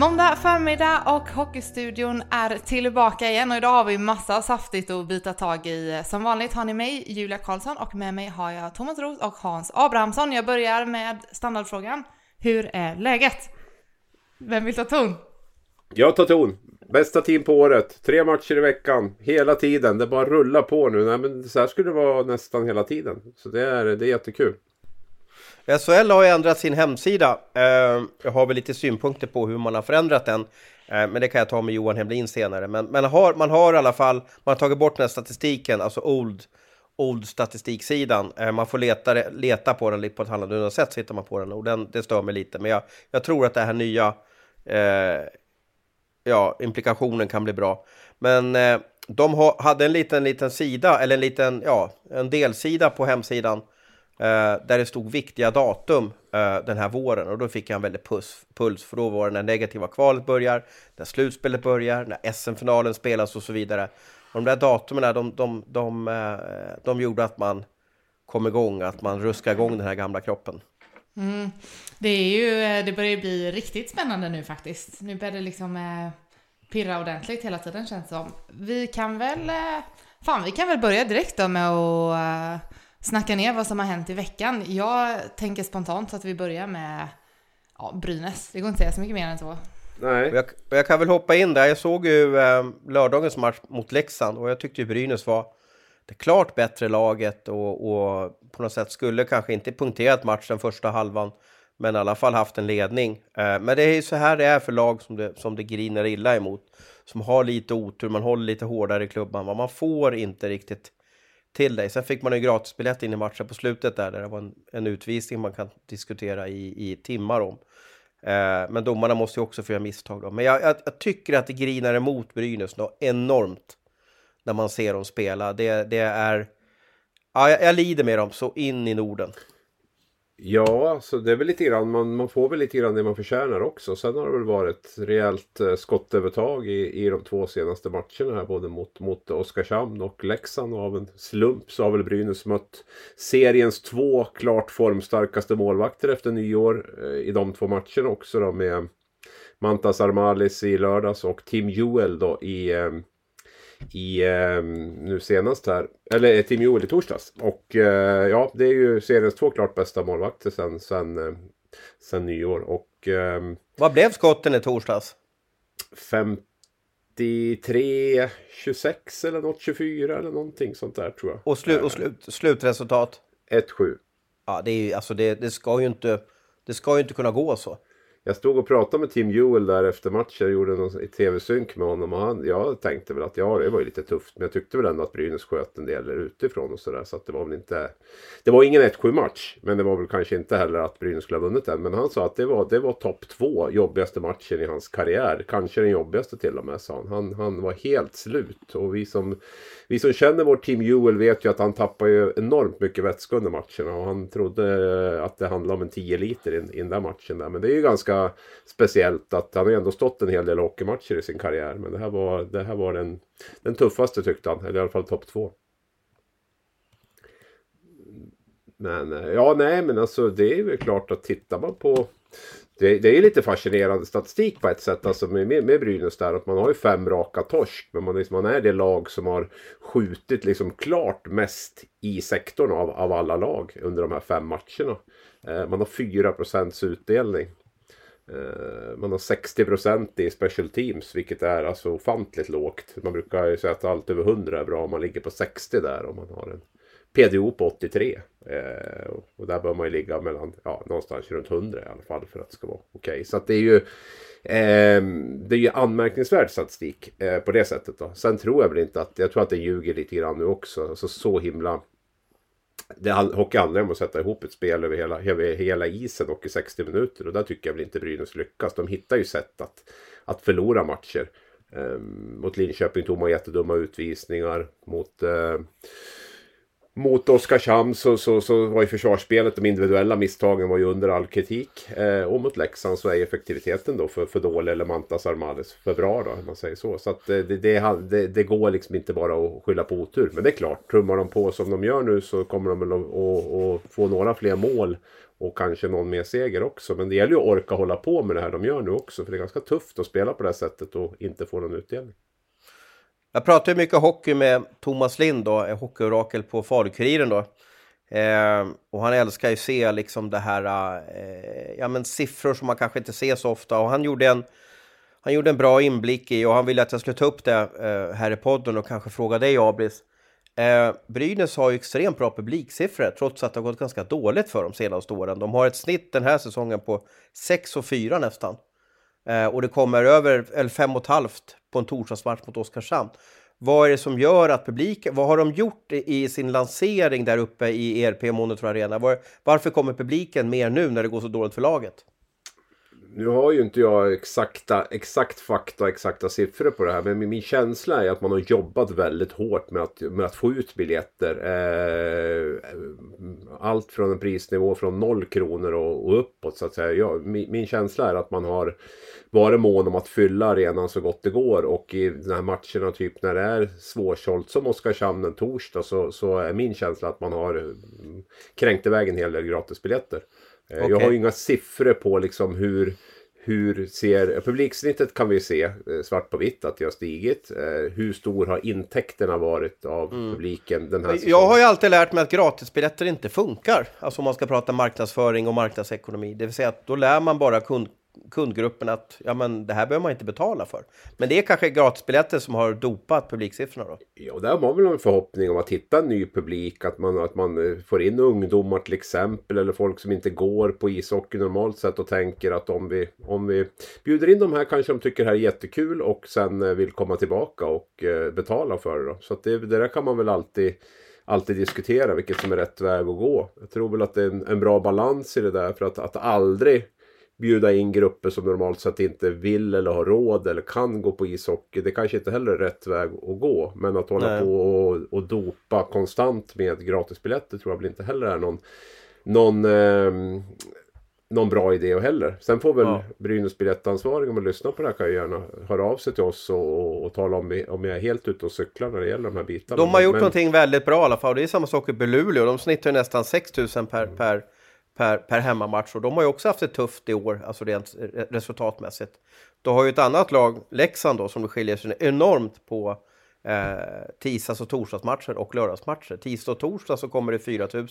Måndag förmiddag och Hockeystudion är tillbaka igen och idag har vi massa saftigt att bita tag i. Som vanligt har ni mig, Julia Karlsson, och med mig har jag Thomas Roth och Hans Abrahamsson. Jag börjar med standardfrågan. Hur är läget? Vem vill ta ton? Jag tar ton. Bästa team på året. Tre matcher i veckan. Hela tiden. Det bara rullar på nu. Nej, men så här skulle det vara nästan hela tiden. Så det är, det är jättekul. SHL har ju ändrat sin hemsida. Ehm, jag har väl lite synpunkter på hur man har förändrat den. Ehm, men det kan jag ta med Johan Hemlin senare. Men, men har, man har i alla fall, man har tagit bort den här statistiken, alltså old, old statistiksidan. Ehm, man får leta, leta på den på ett annorlunda sätt, så hittar man på den. Och den, det stör mig lite. Men jag, jag tror att det här nya, eh, ja, implikationen kan bli bra. Men eh, de ha, hade en liten, liten sida, eller en liten, ja, en delsida på hemsidan Eh, där det stod viktiga datum eh, den här våren och då fick jag en väldig puls, puls för då var det när negativa kvalet börjar, när slutspelet börjar, när SM-finalen spelas och så vidare. Och de där datumen de, de, de, eh, de gjorde att man kom igång, att man ruskade igång den här gamla kroppen. Mm. Det, är ju, det börjar bli riktigt spännande nu faktiskt. Nu börjar det liksom pirra ordentligt hela tiden känns det som. Vi kan väl, fan vi kan väl börja direkt då med att snacka ner vad som har hänt i veckan. Jag tänker spontant att vi börjar med ja, Brynäs. Det går inte att säga så mycket mer än så. Nej. Jag, jag kan väl hoppa in där. Jag såg ju eh, lördagens match mot Leksand och jag tyckte ju Brynäs var det klart bättre laget och, och på något sätt skulle kanske inte punkterat matchen första halvan men i alla fall haft en ledning. Eh, men det är ju så här det är för lag som det, som det griner illa emot. Som har lite otur, man håller lite hårdare i klubban. Man får inte riktigt till dig. Sen fick man ju gratisbiljett in i matchen på slutet där, där det var en, en utvisning man kan diskutera i, i timmar om. Eh, men domarna måste ju också få göra misstag då. Men jag, jag, jag, tycker att det grinar emot Brynäs då, enormt när man ser dem spela. Det, det är... Ja, jag, jag lider med dem så in i Norden. Ja, så det är väl lite grann, man, man får väl lite grann det man förtjänar också. Sen har det väl varit rejält eh, skottövertag i, i de två senaste matcherna här, både mot, mot Oskarshamn och Leksand. Och av en slump så har väl Brynäs mött seriens två klart formstarkaste målvakter efter nyår eh, i de två matcherna också då med Mantas Armalis i lördags och Tim Joel då i eh, i eh, nu senast här, eller eh, Tim Joel i torsdags. Och eh, ja, det är ju seriens två klart bästa målvakter sen, sen, eh, sen nyår. Och, eh, Vad blev skotten i torsdags? 53, 26 eller något, 24 eller någonting sånt där tror jag. Och, slu, och slut, slutresultat? 1-7. Ja, det, är alltså det, det, ska ju inte, det ska ju inte kunna gå så. Jag stod och pratade med Tim Joel där efter matchen. Jag gjorde någon tv-synk med honom. Och han, jag tänkte väl att ja, det var ju lite tufft. Men jag tyckte väl ändå att Brynäs sköt en del utifrån och sådär. Så att det var väl inte... Det var ingen 1-7 match. Men det var väl kanske inte heller att Brynäs skulle ha vunnit den. Men han sa att det var, det var topp två jobbigaste matchen i hans karriär. Kanske den jobbigaste till och med sa han. Han, han var helt slut. Och vi som, vi som känner vår Tim Joel vet ju att han tappar ju enormt mycket vätska under matcherna. Och han trodde att det handlade om en 10 liter i, i den där matchen. Där. Men det är ju ganska speciellt att han har ändå stått en hel del hockeymatcher i sin karriär. Men det här var, det här var den, den tuffaste tyckte han, eller i alla fall topp två. Men eh, ja, nej, men alltså det är väl klart att tittar man på det, det är lite fascinerande statistik på ett sätt alltså med, med, Brynäs där. Att man har ju fem raka torsk. Men man, liksom, man är det lag som har skjutit liksom klart mest i sektorn av, av alla lag under de här fem matcherna. Eh, man har 4 procents utdelning. Eh, man har 60% i special teams, vilket är alltså ofantligt lågt. Man brukar ju säga att allt över 100 är bra om man ligger på 60 där om man har en PDO på 83. Eh, och där bör man ju ligga mellan, ja, någonstans runt 100 i alla fall för att det ska vara okej. Okay. Så att det är ju eh, det är ju anmärkningsvärd statistik eh, på det sättet. Då. Sen tror jag väl inte att, jag tror att det ljuger lite grann nu också. Alltså så himla det hockey handlar om att sätta ihop ett spel över hela, över hela isen och i 60 minuter. Och där tycker jag väl inte Brynäs lyckas. De hittar ju sätt att, att förlora matcher Eh, mot Linköping tog man jättedumma utvisningar. Mot, eh, mot Oskarshamn så, så, så var ju försvarsspelet, de individuella misstagen var ju under all kritik. Eh, och mot Leksand så är effektiviteten då för, för dålig, eller Mantas Armades för bra då, om man säger så. Så att eh, det, det, det, det, går liksom inte bara att skylla på otur. Men det är klart, trummar de på som de gör nu så kommer de väl att, att, att få några fler mål. Och kanske någon mer seger också. Men det gäller ju att orka hålla på med det här de gör nu också. För det är ganska tufft att spela på det här sättet och inte få någon utdelning. Jag pratar ju mycket hockey med Thomas Lind, då, hockeyorakel på Falukuriren. Då. Eh, och han älskar ju se liksom det här, eh, ja men siffror som man kanske inte ser så ofta. Och han gjorde en, han gjorde en bra inblick i, och han ville att jag skulle ta upp det eh, här i podden och kanske fråga dig Abris. Eh, Brynäs har ju extremt bra publiksiffror trots att det har gått ganska dåligt för de senaste åren. De har ett snitt den här säsongen på 6 och 4 nästan. Eh, och det kommer över, eller 5,5 på en torsdagsmatch mot Oskarshamn. Vad är det som gör att publiken, vad har de gjort i sin lansering där uppe i ERP Monitor Arena? Var, varför kommer publiken mer nu när det går så dåligt för laget? Nu har ju inte jag exakta, exakt fakta och exakta siffror på det här. Men min känsla är att man har jobbat väldigt hårt med att, med att få ut biljetter. Eh, allt från en prisnivå från noll kronor och, och uppåt så att säga. Jag, min, min, känsla är att man har varit mån om att fylla arenan så gott det går. Och i de här matcherna typ när det är svårsålt som Oskarshamn en torsdag så, så är min känsla att man har mm, kränkt iväg en hel del gratisbiljetter. Okay. Eh, jag har inga siffror på liksom hur, hur ser publiksnittet kan vi se eh, svart på vitt att det har stigit. Eh, hur stor har intäkterna varit av mm. publiken den här säsongen? Jag har ju alltid lärt mig att gratisbiljetter inte funkar. Alltså om man ska prata marknadsföring och marknadsekonomi. Det vill säga att då lär man bara kund, kundgruppen att ja, men det här behöver man inte betala för. Men det är kanske gratisbiljetter som har dopat publiksiffrorna då? Ja, där har man väl en förhoppning om att hitta en ny publik. Att man, att man eh, får in ungdomar till exempel. Eller folk som inte går på ishockey normalt sett och tänker att om vi, om vi bjuder in de här kanske de tycker det här är jättekul och sen eh, vill komma tillbaka och eh, betala för det. Då. Så att det, det där kan man väl alltid alltid diskutera vilket som är rätt väg att gå. Jag tror väl att det är en, en bra balans i det där för att, att aldrig bjuda in grupper som normalt sett inte vill eller har råd eller kan gå på ishockey. Det kanske inte heller är rätt väg att gå. Men att hålla Nej. på och, och dopa konstant med gratisbiljetter tror jag väl inte heller är någon, någon, eh, någon bra idé heller. Sen får väl ja. Brynäs biljettansvarig om man lyssnar på det här kan ju gärna höra av sig till oss och, och, och tala om, om jag är helt ute och cyklar när det gäller de här bitarna. De har gjort men, någonting väldigt bra i alla fall. Det är samma sak i Luleå. De snittar nästan 6000 per, mm. per per, per hemmamatch. Och de har ju också haft det tufft i år, alltså rent eh, resultatmässigt. Då har ju ett annat lag, Leksand då, som skiljer sig enormt på eh, tisdags och torsdagsmatcher och lördagsmatcher. Tisdag och torsdag så kommer det 4 000,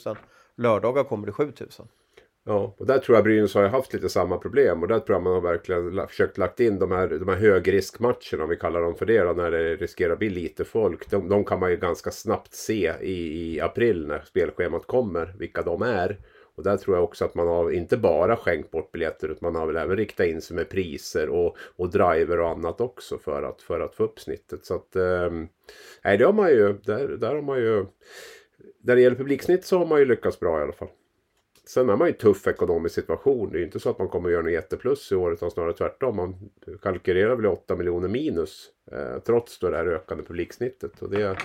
lördagar kommer det 7 000. Ja, och där tror jag Brynäs har haft lite samma problem och där tror jag man har verkligen försökt lagt in de här, de här högriskmatcherna, om vi kallar dem för det, då, när det riskerar att bli lite folk. De, de kan man ju ganska snabbt se i, i april när spelschemat kommer, vilka de är. Och där tror jag också att man har inte bara skänkt bort biljetter utan man har väl även riktat in sig med priser och, och driver och annat också för att, för att få upp snittet. Så att, eh, nej, det har man ju, där, där har man ju, när det gäller publiksnitt så har man ju lyckats bra i alla fall. Sen är man i en tuff ekonomisk situation. Det är ju inte så att man kommer att göra något jätteplus i år utan snarare tvärtom. Man kalkylerar väl 8 miljoner minus eh, trots då det här ökande publiksnittet. Och det,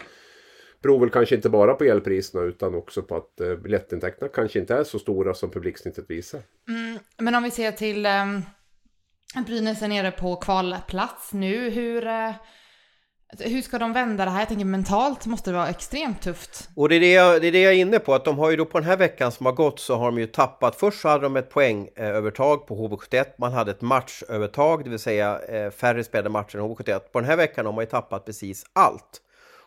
beror väl kanske inte bara på elpriserna utan också på att eh, biljettintäkterna kanske inte är så stora som publiksnittet visar. Mm, men om vi ser till eh, Brynäs är nere på kvalplats nu. Hur, eh, hur ska de vända det här? Jag tänker mentalt måste det vara extremt tufft. Och det är det, jag, det är det jag är inne på, att de har ju då på den här veckan som har gått så har de ju tappat. Först så hade de ett poängövertag på HV71, man hade ett matchövertag, det vill säga eh, färre spelade matcher än HV71. På den här veckan har man ju tappat precis allt.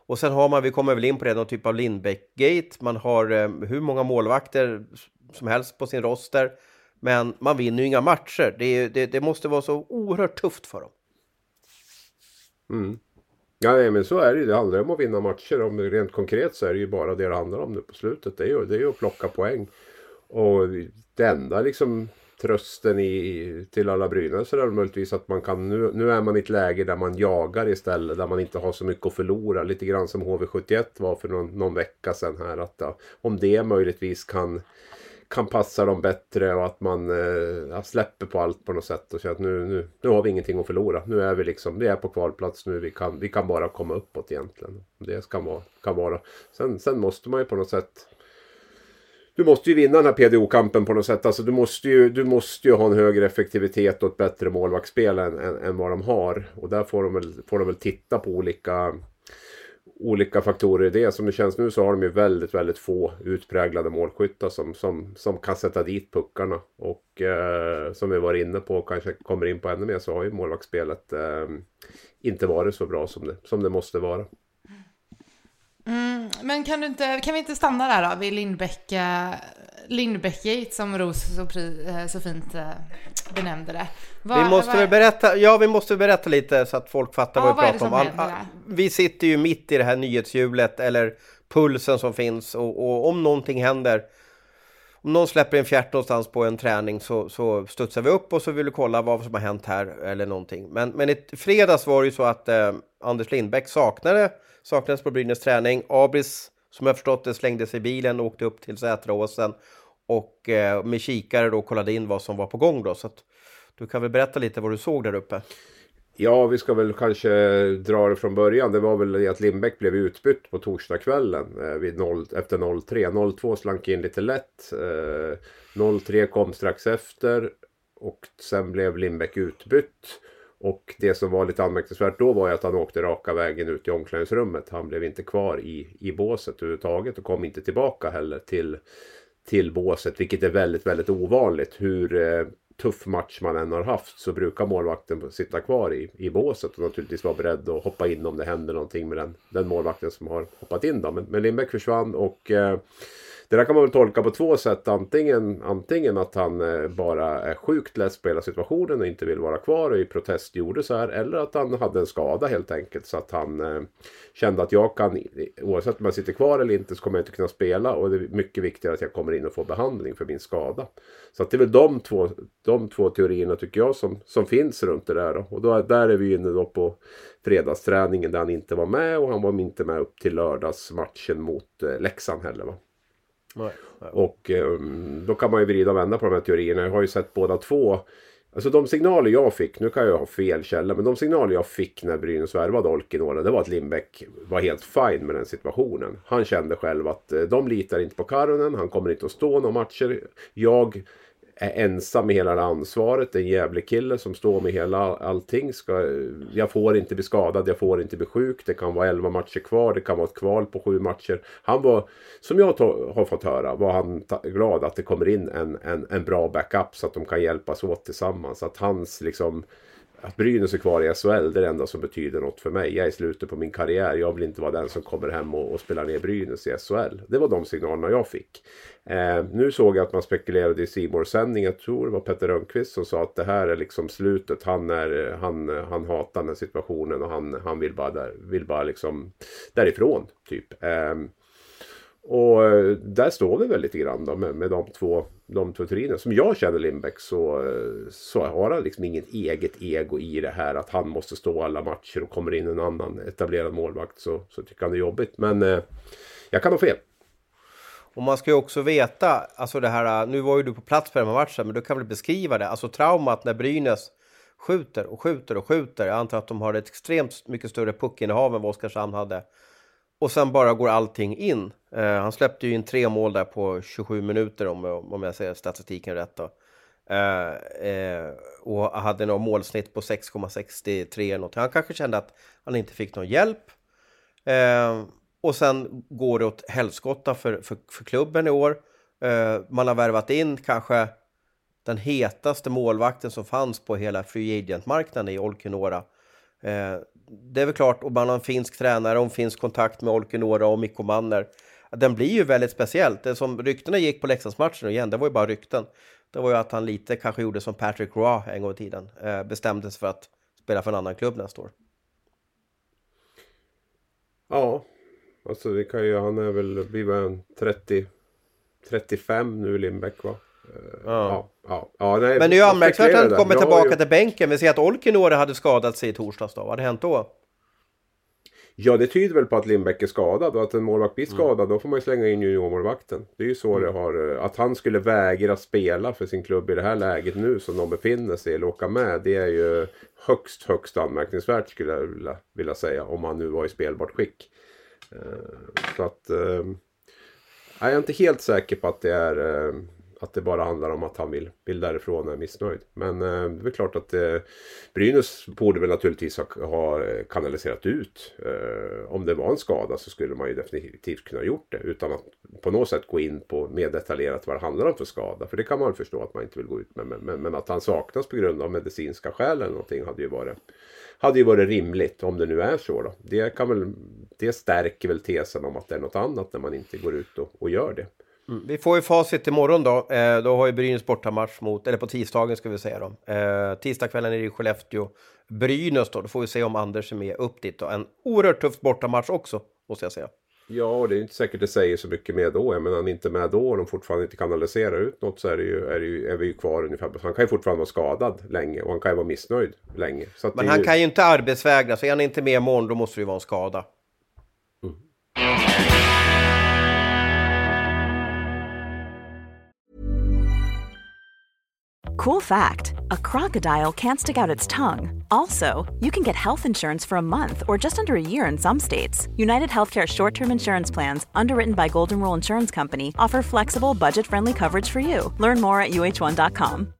Och sen har man, vi kommer väl in på det, någon typ av Lindbäck-gate. Man har eh, hur många målvakter som helst på sin roster. Men man vinner ju inga matcher. Det, det, det måste vara så oerhört tufft för dem. Mm. Ja, men så är det ju. Det handlar om att vinna matcher. Om rent konkret så är det ju bara det det handlar om nu på slutet. Det är ju, det är ju att plocka poäng. Och det enda liksom trösten i, till alla Brynäs är möjligtvis att man kan, nu, nu är man i ett läge där man jagar istället, där man inte har så mycket att förlora. Lite grann som HV71 var för någon, någon vecka sedan här. Att, ja, om det möjligtvis kan kan passa dem bättre och att man eh, släpper på allt på något sätt och känner att nu, nu, nu har vi ingenting att förlora. Nu är vi liksom, vi är på kvalplats nu, vi kan, vi kan bara komma uppåt egentligen. Det kan vara. Kan vara. Sen, sen måste man ju på något sätt du måste ju vinna den här PDO-kampen på något sätt. Alltså du, måste ju, du måste ju ha en högre effektivitet och ett bättre målvaktsspel än, än, än vad de har. Och där får de väl, får de väl titta på olika olika faktorer i det. Som det känns nu så har de ju väldigt, väldigt få utpräglade målskyttar som, som, som kan sätta dit puckarna. Och eh, som vi var inne på, och kanske kommer in på ännu mer, så har ju målvaktsspelet eh, inte varit så bra som det, som det måste vara. Mm, men kan, du inte, kan vi inte stanna där då vid Lindbäck, Lindbäckgate som Ros så, pri, eh, så fint eh, benämnde det. Var, vi måste väl berätta, ja vi måste berätta lite så att folk fattar ja, vad vi pratar om. All, vi sitter ju mitt i det här nyhetshjulet eller pulsen som finns och, och om någonting händer om någon släpper en fjärt någonstans på en träning så, så studsar vi upp och så vill vi kolla vad som har hänt här eller någonting. Men, men i fredags var det ju så att eh, Anders Lindbäck saknade, saknades på Brynäs träning. Abris, som jag förstått det, slängde sig i bilen och åkte upp till Sätraåsen och eh, med kikare då kollade in vad som var på gång då. Så att, du kan väl berätta lite vad du såg där uppe? Ja, vi ska väl kanske dra det från början. Det var väl att Lindbäck blev utbytt på torsdagskvällen eh, vid 0, efter 0-3. 0-2 slank in lite lätt. Eh, 0-3 kom strax efter och sen blev Lindbäck utbytt. Och det som var lite anmärkningsvärt då var ju att han åkte raka vägen ut i omklädningsrummet. Han blev inte kvar i, i båset överhuvudtaget och kom inte tillbaka heller till, till båset. Vilket är väldigt, väldigt ovanligt. Hur eh, tuff match man än har haft så brukar målvakten sitta kvar i, i båset och naturligtvis vara beredd att hoppa in om det händer någonting med den, den målvakten som har hoppat in. Då. Men, men Lindbäck försvann och eh, det där kan man väl tolka på två sätt. Antingen, antingen att han eh, bara är sjukt less på hela situationen och inte vill vara kvar och i protest gjorde så här. Eller att han hade en skada helt enkelt. Så att han eh, kände att jag kan, oavsett om jag sitter kvar eller inte, så kommer jag inte kunna spela. Och det är mycket viktigare att jag kommer in och får behandling för min skada. Så att det är väl de två, de två teorierna tycker jag som, som finns runt det där. Då. Och då, där är vi inne då på fredagsträningen där han inte var med och han var inte med upp till lördagsmatchen mot eh, Leksand heller. Va? Nej, nej. Och eh, då kan man ju vrida och vända på de här teorierna. Jag har ju sett båda två. Alltså de signaler jag fick, nu kan jag ha fel källa, men de signaler jag fick när Brynäs värvade Olkinuora, det var att Lindbäck var helt fine med den situationen. Han kände själv att eh, de litar inte på Karonen, han kommer inte att stå några matcher. Jag är ensam med hela det ansvaret. En jävlig kille som står med hela allting. Ska, jag får inte bli skadad, jag får inte bli sjuk. Det kan vara 11 matcher kvar, det kan vara ett kval på sju matcher. Han var, som jag har fått höra, var han glad att det kommer in en, en, en bra backup så att de kan hjälpas åt tillsammans. Att hans liksom att Brynäs är kvar i SHL, det är det enda som betyder något för mig. Jag är i slutet på min karriär. Jag vill inte vara den som kommer hem och, och spelar ner Brynäs i SHL. Det var de signalerna jag fick. Eh, nu såg jag att man spekulerade i simor sändning Jag tror det var Petter Rönnqvist som sa att det här är liksom slutet. Han, är, han, han hatar den här situationen och han, han vill bara, där, vill bara liksom därifrån. Typ. Eh, och eh, där står vi väl lite grann då med, med de två, de två teorierna. Som jag känner Lindbäck så, eh, så har han liksom inget eget ego i det här att han måste stå alla matcher och kommer in en annan etablerad målvakt så, så tycker han det är jobbigt. Men eh, jag kan ha fel. Och man ska ju också veta, alltså det här, eh, nu var ju du på plats på den här matchen, men du kan väl beskriva det, alltså traumat när Brynäs skjuter och skjuter och skjuter. Jag antar att de har ett extremt mycket större puckinnehav än vad Oskarshamn hade. Och sen bara går allting in. Eh, han släppte ju in tre mål där på 27 minuter om, om jag säger statistiken rätt. Då. Eh, eh, och hade något målsnitt på 6,63 något. Han kanske kände att han inte fick någon hjälp. Eh, och sen går det åt helskotta för, för, för klubben i år. Eh, man har värvat in kanske den hetaste målvakten som fanns på hela free agent-marknaden i Olkinuora. Eh, det är väl klart, och man har en finsk tränare och en finsk kontakt med Olkinuora och Mikko Manner. Den blir ju väldigt speciellt. Det som ryktena gick på Leksandsmatchen igen, det var ju bara rykten. Det var ju att han lite kanske gjorde som Patrick Roy en gång i tiden. Eh, bestämde sig för att spela för en annan klubb nästa år. Ja, alltså det kan ju, han är väl, blir väl 30, 35 nu Lindbäck va? Ja. Ja, ja, nej, Men det är ju anmärkningsvärt att han kommer tillbaka ju... till bänken. Vi ser att Olkinuora hade skadat sig i torsdags då. Vad hade hänt då? Ja, det tyder väl på att Lindbäck är skadad och att en målvakt blir skadad då får man ju slänga in juniormålvakten. Det är ju så det har... Att han skulle vägra spela för sin klubb i det här läget nu som de befinner sig eller åka med. Det är ju högst, högst anmärkningsvärt skulle jag vilja, vilja säga. Om han nu var i spelbart skick. Så att... Jag är inte helt säker på att det är att det bara handlar om att han vill, vill därifrån och är missnöjd. Men eh, det är väl klart att eh, Brynäs borde väl naturligtvis ha, ha kanaliserat ut. Eh, om det var en skada så skulle man ju definitivt kunna gjort det. Utan att på något sätt gå in på mer detaljerat vad det handlar om för skada. För det kan man förstå att man inte vill gå ut med. Men, men, men att han saknas på grund av medicinska skäl eller någonting hade ju varit hade ju varit rimligt om det nu är så då. Det, kan väl, det stärker väl tesen om att det är något annat när man inte går ut och, och gör det. Mm. Vi får ju facit imorgon då. Eh, då har ju Brynäs bortamatch mot, eller på tisdagen ska vi säga då. Eh, tisdagskvällen är det Skellefteå. Brynäs då, då får vi se om Anders är med upp dit då. En oerhört tuff bortamatch också, måste jag säga. Ja, och det är inte säkert det säger så mycket med då. Jag menar, han är inte med då och de fortfarande inte kanaliserar ut något så är, det ju, är, det ju, är vi ju kvar ungefär. Han kan ju fortfarande vara skadad länge och han kan ju vara missnöjd länge. Men han ju... kan ju inte arbetsvägra, så är han inte med imorgon då måste det ju vara en skada. Cool fact a crocodile can't stick out its tongue. Also, you can get health insurance for a month or just under a year in some states. United Healthcare short term insurance plans, underwritten by Golden Rule Insurance Company, offer flexible, budget friendly coverage for you. Learn more at uh1.com.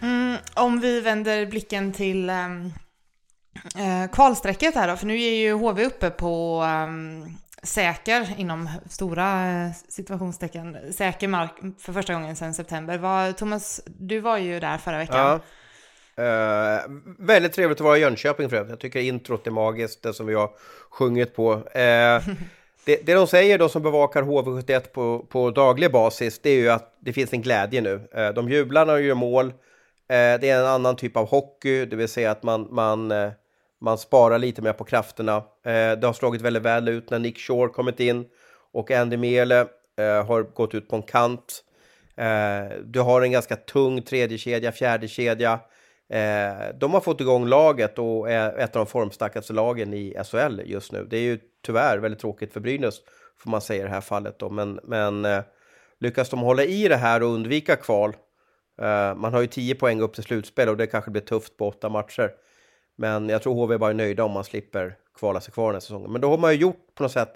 Mm, om vi vänder blicken till um eh, kvalstrecket här då, för nu är ju HV uppe på um, säker, inom stora eh, situationstecken, säker mark för första gången sedan september. Var, Thomas, du var ju där förra veckan. Ja. Uh, väldigt trevligt att vara i Jönköping för övrigt. Jag tycker introt är magiskt, det som vi har sjungit på. Uh, det, det de säger, de som bevakar HV71 på, på daglig basis, det är ju att det finns en glädje nu. Uh, de jublar när de gör mål. det är en annan typ av hockey, det vill säga att man, man man sparar lite mer på krafterna. Eh, det har slagit väldigt väl ut när Nick Shore kommit in och Andy Mele eh, har gått ut på en kant. Eh, du har en ganska tung tredje kedja, fjärde kedja. Eh, de har fått igång laget och är ett av de formstarkaste lagen i SHL just nu. Det är ju tyvärr väldigt tråkigt för Brynäs, får man säga i det här fallet då. Men, men eh, lyckas de hålla i det här och undvika kval, eh, man har ju 10 poäng upp till slutspel och det kanske blir tufft på åtta matcher. Men jag tror HV bara är nöjda om man slipper kvala sig kvar den här säsongen. Men då har man ju gjort på något sätt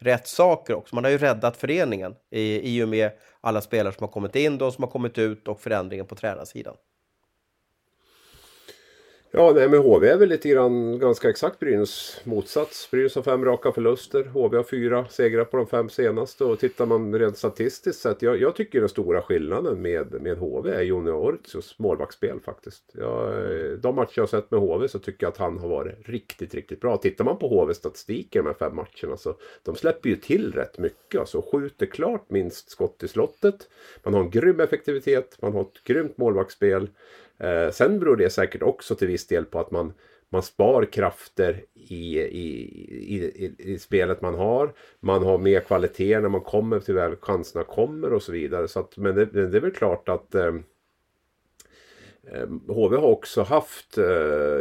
rätt saker också. Man har ju räddat föreningen i, i och med alla spelare som har kommit in, de som har kommit ut och förändringen på tränarsidan. Ja, nej, men HV är väl lite grann ganska exakt Brynäs motsats. Brynäs har fem raka förluster. HV har fyra segrar på de fem senaste. Och tittar man rent statistiskt sett. Jag, jag tycker den stora skillnaden med, med HV är Jonny Ortius målvaktsspel faktiskt. Jag, de matcher jag har sett med HV så tycker jag att han har varit riktigt, riktigt bra. Tittar man på HVs statistik i de här fem matcherna så de släpper ju till rätt mycket. Alltså skjuter klart minst skott i slottet. Man har en grym effektivitet. Man har ett grymt målvaktsspel. Eh, sen beror det säkert också till viss del på att man, man spar krafter i, i, i, i, spelet man har. Man har mer kvalitet när man kommer till väl chanserna kommer och så vidare. Så att, men det, det är väl klart att ehm, eh, HV har också haft, eh,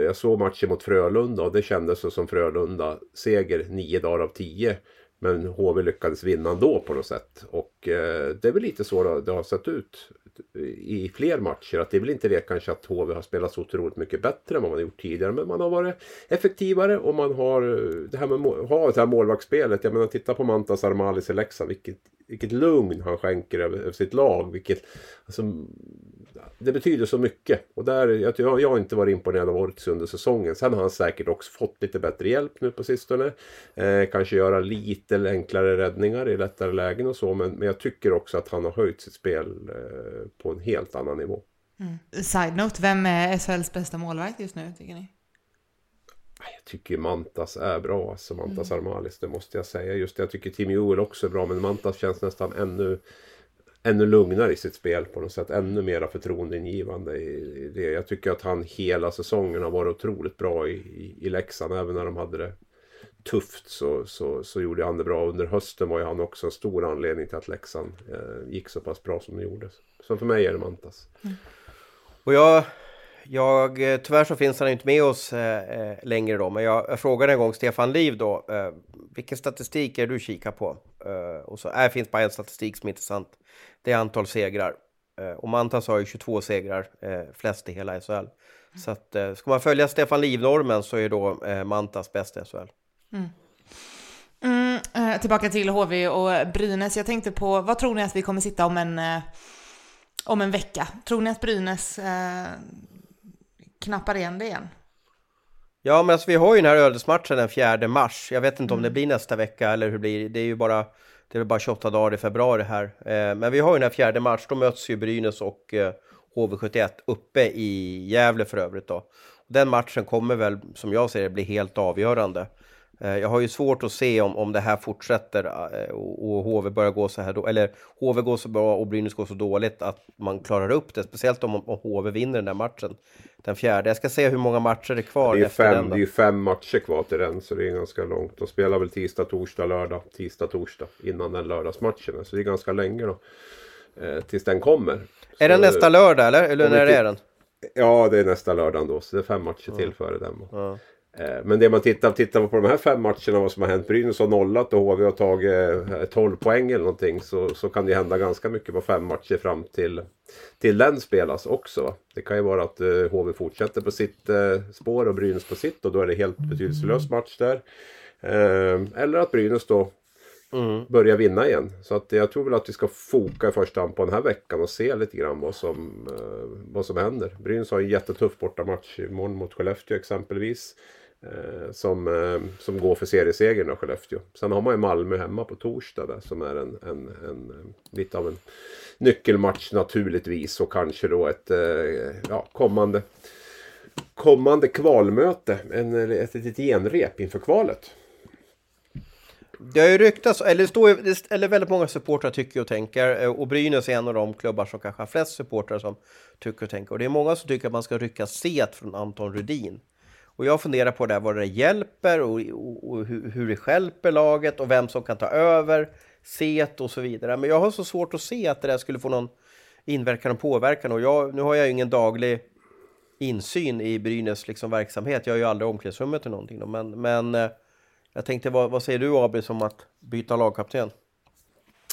jag såg matchen mot Frölunda och det kändes som Frölunda seger nio dagar av tio. Men HV lyckades vinna ändå på något sätt. Och eh, det är väl lite så det har sett ut i fler matcher. Att det är väl inte det kanske att HV har spelat så otroligt mycket bättre än vad man har gjort tidigare. Men man har varit effektivare och man har eh, det här med ha det här målvaktsspelet. Jag menar titta på Mantas Armalis i Leksand. Vilket, vilket lugn han skänker över, över sitt lag. Vilket, alltså, det betyder så mycket. Och där, jag, jag har inte varit imponerad av Ortiz under säsongen. Sen har han säkert också fått lite bättre hjälp nu på sistone. Eh, kanske göra lite enklare räddningar i lättare lägen och så. Men, men jag tycker också att han har höjt sitt spel eh, på en helt annan nivå. Mm. Side-note, vem är SHLs bästa målvakt just nu tycker ni? Jag tycker Mantas är bra, alltså Mantas mm. Armalis, det måste jag säga. Just det, jag tycker Tim Joel också är bra, men Mantas känns nästan ännu ännu lugnare i sitt spel på något sätt. Ännu mera förtroendeingivande i, det. Jag tycker att han hela säsongen har varit otroligt bra i, i, i Leksand. Även när de hade det tufft så, så, så gjorde han det bra. Under hösten var ju han också en stor anledning till att Leksand eh, gick så pass bra som det gjorde. Så för mig är det Mantas. Mm. Och jag, jag, eh, tyvärr så finns han inte med oss eh, eh, längre då, men jag, jag frågade en gång Stefan Liv då, eh, vilken statistik är du kikar på? Eh, och så, här finns bara en statistik som är intressant. Det är antal segrar. Eh, och Mantas har ju 22 segrar, eh, flest i hela SHL. Så att, ska man följa Stefan Liv-normen så är då Mantas bäst i SHL. Mm. Mm, tillbaka till HV och Brynäs. Jag tänkte på, vad tror ni att vi kommer sitta om en, om en vecka? Tror ni att Brynäs knappar igen det igen. Ja, men alltså, vi har ju den här ödesmatchen den 4 mars. Jag vet inte om det mm. blir nästa vecka eller hur det blir. Det är ju bara, det är bara 28 dagar i februari här. Eh, men vi har ju den här 4 mars, då möts ju Brynäs och eh, HV71 uppe i Gävle för övrigt då. Den matchen kommer väl, som jag ser det, bli helt avgörande. Eh, jag har ju svårt att se om, om det här fortsätter eh, och, och HV börjar gå så här då, eller HV går så bra och Brynäs går så dåligt att man klarar upp det, speciellt om, om HV vinner den där matchen den fjärde. Jag ska se hur många matcher det är kvar. Det är, fem, den det är fem matcher kvar till den så det är ganska långt. De spelar väl tisdag, torsdag, lördag, tisdag, torsdag innan den lördagsmatchen. Så det är ganska länge då. Eh, tills den kommer. Är så, det nästa lördag eller? Eller när är den? Ja, det är nästa lördag då. Så det är fem matcher till före den. Mm. Eh, men det man tittar, tittar på de här fem matcherna, vad som har hänt. Brynäs har nollat och HV har tagit 12 eh, poäng eller någonting. Så, så kan det hända ganska mycket på fem matcher fram till, till den spelas också. Det kan ju vara att HV eh, fortsätter på sitt spår och Brynäs på sitt och då är det helt betydelselös match där. Eller att Brynäs då mm. börjar vinna igen. Så att jag tror väl att vi ska foka i första hand på den här veckan och se lite grann vad som, vad som händer. Brynäs har en jättetuff bortamatch imorgon mot Skellefteå exempelvis. Eh, som, eh, som går för seriesegern då, Skellefteå. Sen har man ju Malmö hemma på torsdag där, som är en, en, en, eh, lite av en nyckelmatch naturligtvis och kanske då ett ja, kommande, kommande kvalmöte. En, ett litet genrep inför kvalet. Det har ju ryktats, eller, står, eller väldigt många supportrar tycker och tänker, och Brynäs är en av de klubbar som kanske har flest supportrar som tycker och tänker. Och det är många som tycker att man ska rycka set från Anton Rudin. Och jag funderar på det, vad det hjälper och, och, och hur, det hjälper laget och vem som kan ta över set och så vidare. Men jag har så svårt att se att det där skulle få någon inverkan och påverkan. Och jag, nu har jag ju ingen daglig insyn i Brynäs liksom verksamhet. Jag är ju aldrig omklädningsrummet eller någonting. Då. Men, men eh, jag tänkte, vad, vad säger du Abis om att byta lagkapten?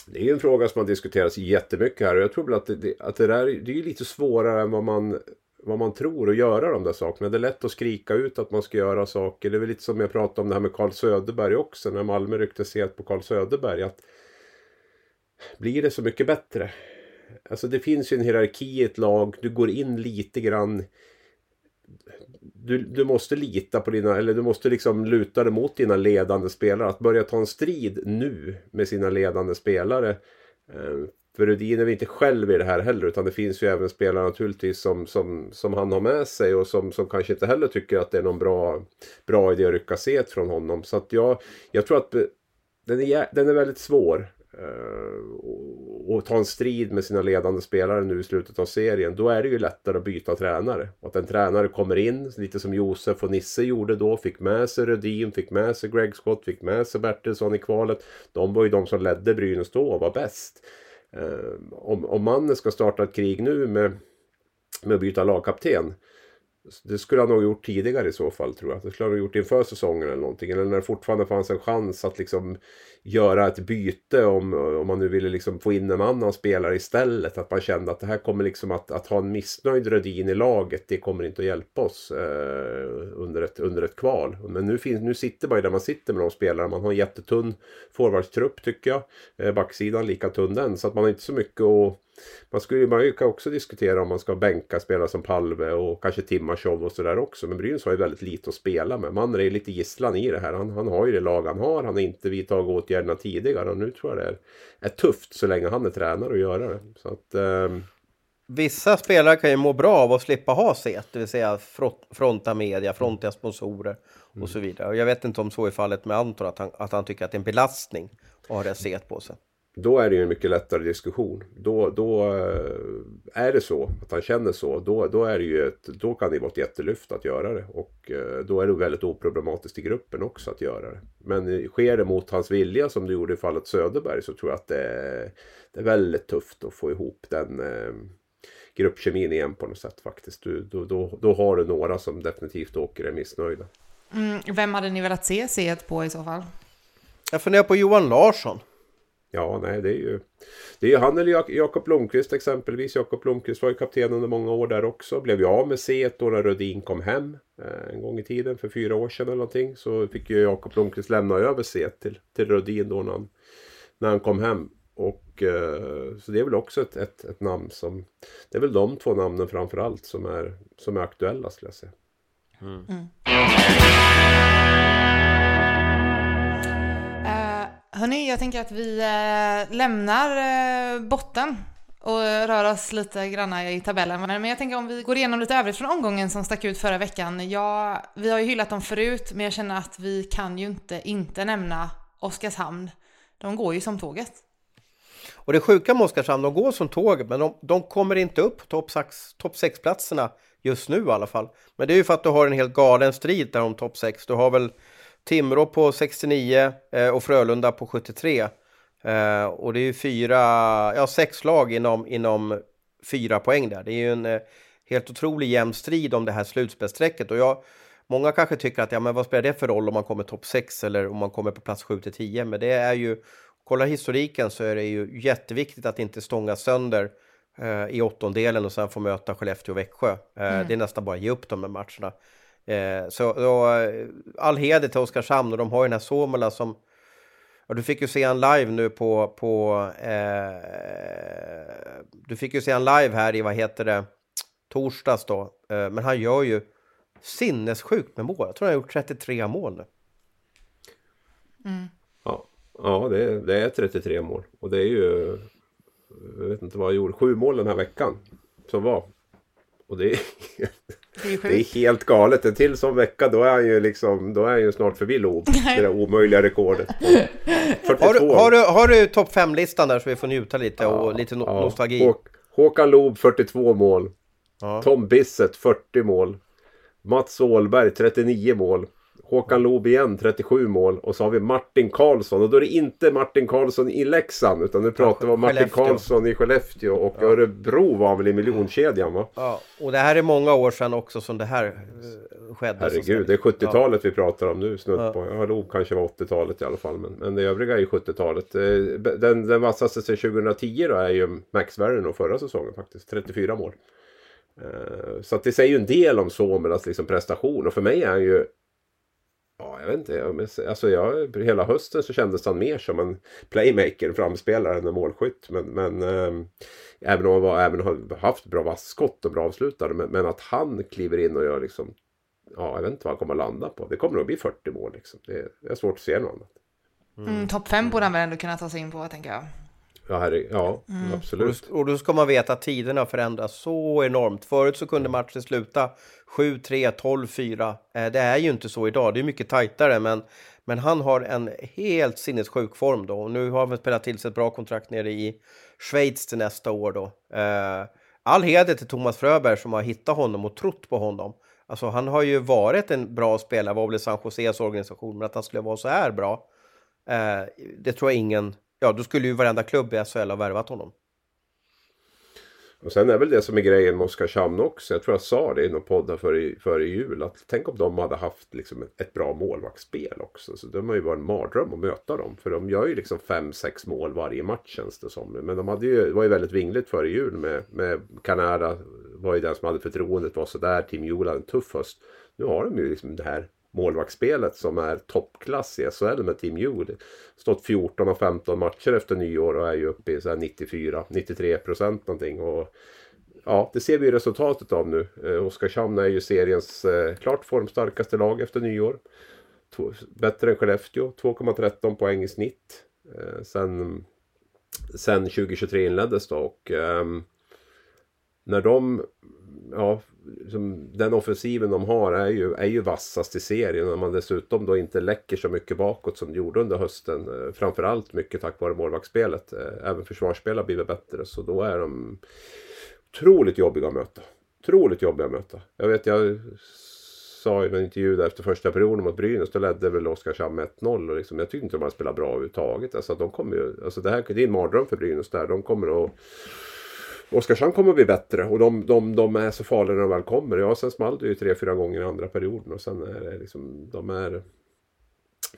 Det är en fråga som har diskuterats jättemycket här och jag tror väl att det, att det där det är lite svårare än vad man vad man tror och göra de där sakerna. Det är lätt att skrika ut att man ska göra saker. Det är väl lite som jag pratade om det här med Carl Söderberg också. När Malmö rycktes helt på Carl Söderberg. Att blir det så mycket bättre? Alltså det finns ju en hierarki i ett lag. Du går in lite grann. Du, du måste lita på dina, eller du måste liksom luta dig mot dina ledande spelare. Att börja ta en strid nu med sina ledande spelare. Eh, för Rudin är väl inte själv i det här heller utan det finns ju även spelare naturligtvis som, som, som han har med sig och som, som kanske inte heller tycker att det är någon bra, bra idé att rycka set från honom. Så att jag, jag tror att eh, den är, den är väldigt svår. Uh, och ta en strid med sina ledande spelare nu i slutet av serien. Då är det ju lättare att byta tränare. Att en tränare kommer in, lite som Josef och Nisse gjorde då. Fick med sig Rödin, fick med sig Greg Scott, fick med sig Bertilsson i kvalet. De var ju de som ledde Brynäs då och var bäst. Eh, om, om mannen ska starta ett krig nu med, med att byta lagkapten. Det skulle han nog gjort tidigare i så fall tror jag. Det skulle han ha gjort inför säsongen eller någonting. Eller när det fortfarande fanns en chans att liksom göra ett byte om, om man nu ville liksom få in en annan spelare istället. Att man kände att det här kommer liksom att, att ha en missnöjd Rödin i laget. Det kommer inte att hjälpa oss eh, under, ett, under ett kval. Men nu, finns, nu sitter man ju där man sitter med de spelarna. Man har en jättetunn forwardstrupp tycker jag. Eh, backsidan lika tunn den. Så att man har inte så mycket att man skulle man kan också diskutera om man ska bänka spelare som Palve och kanske Timashov och sådär också. Men Brynäs har ju väldigt lite att spela med. Man är lite gisslan i det här. Han, han har ju det lag han har. Han har inte vidtagit åtgärderna tidigare. Och nu tror jag det är, är tufft så länge han är tränare att göra det. Så att, um... Vissa spelare kan ju må bra av att slippa ha set, det vill säga fronta media, fronta sponsorer och mm. så vidare. Och jag vet inte om så är fallet med Anton, att han, att han tycker att det är en belastning att ha det set på sig. Då är det ju en mycket lättare diskussion. Då, då eh, är det så att han känner så. Då, då, är det ju ett, då kan det vara ett jättelyft att göra det. Och eh, då är det väldigt oproblematiskt i gruppen också att göra det. Men sker det mot hans vilja som det gjorde i fallet Söderberg så tror jag att det är, det är väldigt tufft att få ihop den eh, gruppkemin igen på något sätt faktiskt. Du, då, då, då har du några som definitivt åker är missnöjda. Mm, vem hade ni velat se C på i så fall? Jag funderar på Johan Larsson. Ja, nej, det är ju, det är ju han eller Jakob Blomqvist exempelvis. Jakob Blomqvist var ju kapten under många år där också. Blev ju av med C då när Rödin kom hem eh, en gång i tiden för fyra år sedan eller någonting. Så fick ju Jakob Blomqvist lämna över C till, till Rödin då när han, när han kom hem. Och, eh, så det är väl också ett, ett, ett, namn som... Det är väl de två namnen framförallt som är, som är aktuella skulle jag säga. Mm. Mm. Hörni, jag tänker att vi eh, lämnar eh, botten och rör oss lite granna i tabellen. Men jag tänker om vi går igenom lite övrigt från omgången som stack ut förra veckan. Ja, vi har ju hyllat dem förut, men jag känner att vi kan ju inte inte nämna Oskarshamn. De går ju som tåget. Och det sjuka med Oskarshamn, de går som tåget, men de, de kommer inte upp på topp top 6-platserna just nu i alla fall. Men det är ju för att du har en helt galen strid där om topp 6. Du har väl Timrå på 69 eh, och Frölunda på 73. Eh, och det är ju fyra, ja sex lag inom, inom fyra poäng där. Det är ju en eh, helt otrolig jämn strid om det här slutspelsstrecket. Och jag, många kanske tycker att ja, men vad spelar det för roll om man kommer topp 6 eller om man kommer på plats 7 till 10? Men det är ju, kolla historiken så är det ju jätteviktigt att inte stånga sönder eh, i åttondelen och sen få möta Skellefteå och Växjö. Eh, mm. Det är nästan bara att ge upp de här matcherna. Eh, så då, eh, all heder till Oskarshamn och de har ju den här Somela som Ja, du fick ju se han live nu på... på eh, du fick ju se han live här i, vad heter det, torsdags då. Eh, men han gör ju sinnessjukt med mål. Jag tror han har gjort 33 mål nu. Mm. Ja, ja det, det, är 33 mål. Och det är ju... Jag vet inte vad jag gjorde. Sju mål den här veckan. Som var. Och det är... Det är, det är, helt galet. En till sån vecka då är han ju liksom Då är han ju snart förbi Loob. Det där omöjliga rekordet. Har du, har du, har du topp 5-listan där så vi får njuta lite och lite no ja. nostalgi? Hå Håkan Loob 42 mål. Ja. Tom Bissett 40 mål. Mats Åhlberg 39 mål. Håkan Loob igen 37 mål och så har vi Martin Karlsson och då är det inte Martin Karlsson i Leksand utan nu pratar vi om Martin Karlsson i Skellefteå och ja. Örebro var väl i miljonkedjan va? Ja, och det här är många år sedan också som det här uh, skedde. Herregud, det är 70-talet ja. vi pratar om nu snudd på. Ja, Loob kanske var 80-talet i alla fall men, men det övriga är ju 70-talet. Eh, den, den vassaste sedan 2010 då är ju Max Werner förra säsongen faktiskt, 34 mål. Eh, så att det säger ju en del om Somelas liksom prestation och för mig är han ju Ja, jag vet inte. Alltså jag, hela hösten så kändes han mer som en playmaker, framspelare än en målskytt. Men, men eh, även om han var, även har haft bra vassskott och bra avslutare. Men, men, att han kliver in och gör liksom... Ja, jag vet inte vad han kommer att landa på. Det kommer nog bli 40 mål liksom. Det, det är svårt att se något annat. Mm. Mm, Topp 5 borde han väl ändå kunna ta sig in på, tänker jag. Ja, herre, ja mm. absolut. Och då, ska man veta att tiderna förändras så enormt. Förut så kunde matchen sluta 7-3, 12-4. det är ju inte så idag. Det är mycket tajtare, men, men han har en helt sinnessjuk form då. Och nu har han spelat till sig ett bra kontrakt nere i Schweiz till nästa år då. Eh, all heder till Thomas Fröberg som har hittat honom och trott på honom. Alltså han har ju varit en bra spelare, var väl San Joses organisation, men att han skulle vara så här bra, eh, det tror jag ingen ja, då skulle ju varenda klubb i SHL ha värvat honom. Och sen är väl det som är grejen med Oskarshamn också. Jag tror jag sa det i någon podd före, före jul. Att tänk om de hade haft liksom ett, bra målvaktsspel också. Så det har ju varit en mardröm att möta dem. För de gör ju liksom 5-6 mål varje match känns det som. Men de hade ju, var ju väldigt vingligt före jul med, med Canada. Var ju den som hade förtroendet var sådär. Team Jul hade en tuff höst. Nu har de ju liksom det här målvaktsspelet som är toppklass i SHL med Team Jude. Stått 14 och 15 matcher efter nyår och är ju uppe i 94-93 procent någonting. Och, ja, det ser vi ju resultatet av nu. Eh, Oskarshamn är ju seriens eh, klart formstarkaste lag efter nyår. T bättre än Skellefteå, 2,13 poäng i snitt. Eh, sen, sen 2023 inleddes då och eh, när de, ja, liksom, den offensiven de har är ju, är ju vassast i serien. När man dessutom då inte läcker så mycket bakåt som de gjorde under hösten. Eh, framförallt mycket tack vare målvaktsspelet. Eh, även försvarsspel har blivit bättre. Så då är de otroligt jobbiga att möta. Otroligt jobbiga att möta. Jag vet, jag sa i en intervju där efter första perioden mot Brynäs, då ledde väl Oskarshamn med 1-0. Och liksom, jag tyckte inte de hade spelat bra överhuvudtaget. Alltså, de kommer ju, alltså, det, här, det är en mardröm för Brynäs där. De kommer att Oskarshamn kommer att bli bättre och de, de, de är så farliga när de väl kommer. Ja, sen small det ju tre, fyra gånger i andra perioden och sen är det liksom, de är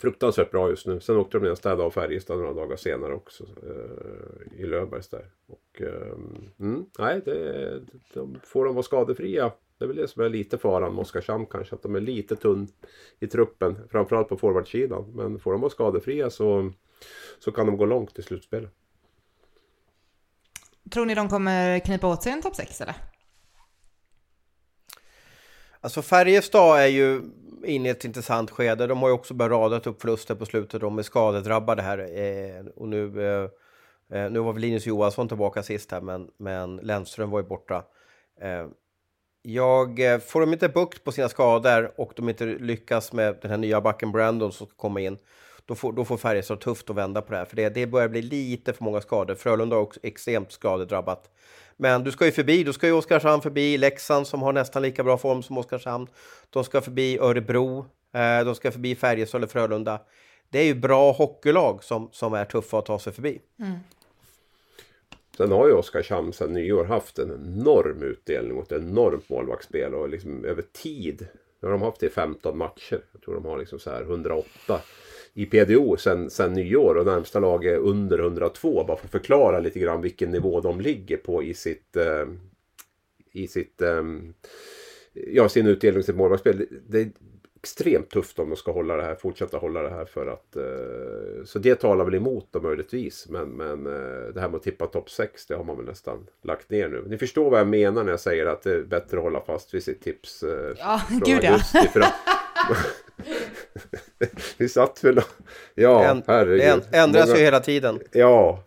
fruktansvärt bra just nu. Sen åkte de ner och städade av Färjestad några dagar senare också eh, i Löfbergs där. Och, eh, mm, nej, det, de, får de vara skadefria det är väl det som är lite faran med Oskarshamn kanske. Att de är lite tunn i truppen. Framförallt på forwardsidan. Men får de vara skadefria så, så kan de gå långt i slutspelet. Tror ni de kommer knipa åt sig en topp 6 eller? Alltså Färjestad är ju inne i ett intressant skede. De har ju också börjat rada upp förluster på slutet. De är skadedrabbade här. Eh, och nu, eh, eh nu var väl Linus Johansson tillbaka sist här, men, men Lennström var ju borta. Eh, jag, eh, får de inte bukt på sina skador och de inte lyckas med den här nya backen Brandon som ska komma in, då får, då får Färjestad tufft att vända på det här. För det, det börjar bli lite för många skador. Frölunda har också extremt skadedrabbat. Men du ska ju förbi, du ska ju Oskarshamn förbi Leksand som har nästan lika bra form som Oskarshamn. De ska förbi Örebro, eh, de ska förbi Färjestad eller Frölunda. Det är ju bra hockeylag som, som är tuffa att ta sig förbi. Mm. Sen har ju Oskarshamn sedan nyår haft en enorm utdelning och ett enormt målvaktsspel och liksom över tid. Nu har de haft det i 15 matcher. Jag tror de har liksom så här 108 i PDO sen, sen nyår och närmsta lag är under 102. Bara för att förklara lite grann vilken nivå de ligger på i sitt, eh, i sitt eh, ja, sin utdelning, sitt målvaktsspel. Det, extremt tufft om de ska hålla det här, fortsätta hålla det här för att... Eh, så det talar väl emot dem möjligtvis. Men, men eh, det här med att tippa topp 6, det har man väl nästan lagt ner nu. Ni förstår vad jag menar när jag säger att det är bättre att hålla fast vid sitt tips. Eh, ja, gud augusti, ja. Vi satt väl... Ja, en, herregud. Det ändras Många, ju hela tiden. Ja.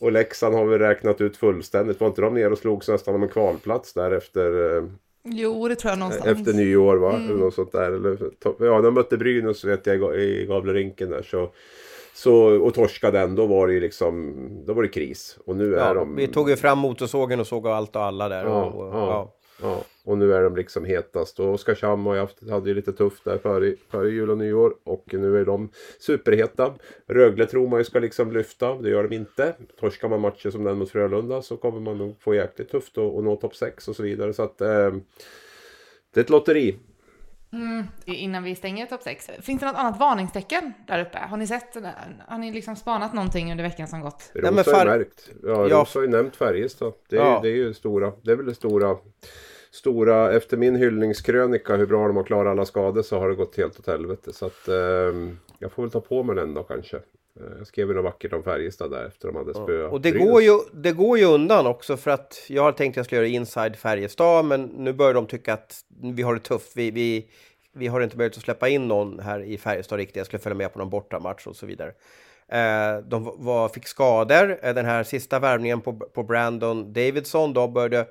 Och Leksand har vi räknat ut fullständigt. Var inte de ner och slogs nästan om en kvalplats där efter... Eh, Jo, det tror jag någonstans. Efter nyår va? Mm. Eller något sånt där. Eller, ja, de mötte Brynäs vet jag i Gavlerinken där. Så, så, och torskade den, då var det ju liksom, då var det kris. Och nu är de... Vi tog ju fram motorsågen och såg allt och alla där. Ja, och, och, ja. Ja, och nu är de liksom hetast. Och Oskarshamn har ju haft, hade ju lite tufft där före, före jul och nyår. Och nu är de superheta. Rögle tror man ju ska liksom lyfta. Det gör de inte. Torskar man matcher som den mot Frölunda så kommer man nog få jäkligt tufft att nå topp 6 och så vidare. Så att eh, det är ett lotteri. Mm, innan vi stänger topp 6. Finns det något annat varningstecken där uppe? Har ni sett, har ni liksom spanat någonting under veckan som gått? Rosa har ju märkt. Ja, ja. Rosa har ju nämnt Färjestad. Det är, ja. det är ju stora, det är väl det stora stora, efter min hyllningskrönika hur bra de har klarat alla skador så har det gått helt åt helvete. Så att eh, jag får väl ta på mig den då kanske. Eh, jag skrev ju något vackert om Färjestad där efter de hade spöat. Och det går, ju, det går ju undan också för att jag har tänkt att jag skulle göra inside Färjestad men nu börjar de tycka att vi har det tufft. Vi, vi, vi har inte möjlighet att släppa in någon här i Färjestad riktigt. Jag skulle följa med på någon bortamatch och så vidare. Eh, de var, fick skador. Eh, den här sista värvningen på, på Brandon Davidson, då började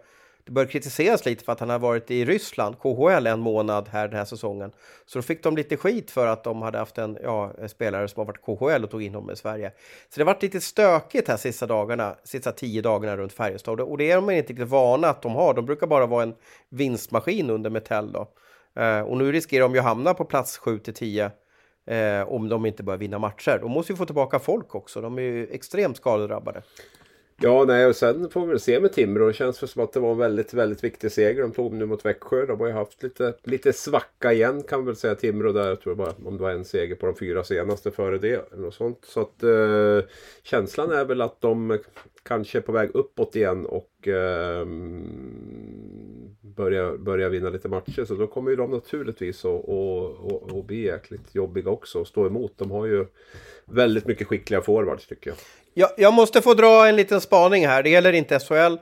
det bör kritiseras lite för att han har varit i Ryssland, KHL, en månad här den här säsongen. Så då fick de lite skit för att de hade haft en, ja, en spelare som har varit KHL och tog in honom i Sverige. Så det har varit lite stökigt här sista dagarna, sista tio dagarna runt Färjestad. Och det är de inte riktigt vana att de har. De brukar bara vara en vinstmaskin under Metell då. Eh, och nu riskerar de ju att hamna på plats 7 till 10 eh, om de inte börjar vinna matcher. De måste ju få tillbaka folk också. De är ju extremt skadedrabbade. Ja, nej, och sen får vi väl se med Timrå. Det känns som att det var en väldigt, väldigt viktig seger de tog nu mot Växjö. De har ju haft lite, lite svacka igen kan man väl säga. Timrå där, jag tror bara om det var en seger på de fyra senaste före det. Eller något sånt. Så att eh, känslan är väl att de kanske är på väg uppåt igen och eh, börjar, börjar vinna lite matcher. Så då kommer ju de naturligtvis att och, och, och bli jäkligt jobbiga också och stå emot. De har ju väldigt mycket skickliga forwards tycker jag. Jag, jag måste få dra en liten spaning här. Det gäller inte SHL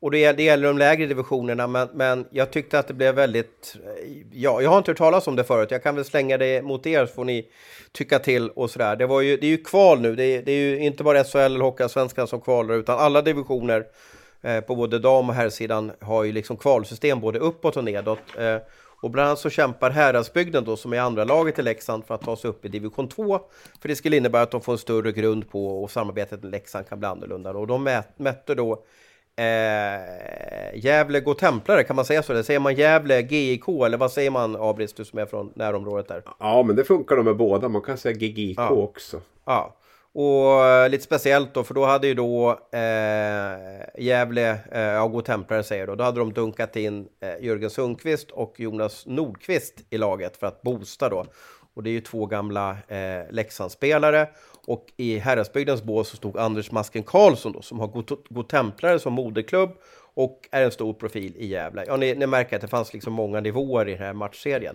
och det gäller, det gäller de lägre divisionerna, men, men jag tyckte att det blev väldigt... Eh, ja, jag har inte hört talas om det förut. Jag kan väl slänga det mot er så får ni tycka till och sådär. Det, var ju, det är ju kval nu. Det är, det är ju inte bara SHL eller Hockeyallsvenskan som kvalar, utan alla divisioner eh, på både dam och herrsidan har ju liksom kvalsystem både uppåt och nedåt. Eh, och bland annat så kämpar Häradsbygden då som är andra laget i Leksand för att ta sig upp i division 2. För det skulle innebära att de får en större grund på och samarbetet med Leksand kan bli annorlunda. Och de mätte då Eh, Gävle Templare, kan man säga så? Eller säger man Gävle GIK eller vad säger man Abris, du som är från närområdet där? Ja, men det funkar nog med båda. Man kan säga GIK ja. också. Ja, och eh, lite speciellt då, för då hade ju då eh, Gävle, eh, ja, Gå Templare säger då, då hade de dunkat in eh, Jörgen Sundqvist och Jonas Nordqvist i laget för att boosta då. Och det är ju två gamla eh, Leksandsspelare. Och i Herrasbygdens bås så stod Anders Masken Karlsson då, som har Go Templare som moderklubb och är en stor profil i Gävle. Ja, ni, ni märker att det fanns liksom många nivåer i den här matchserien.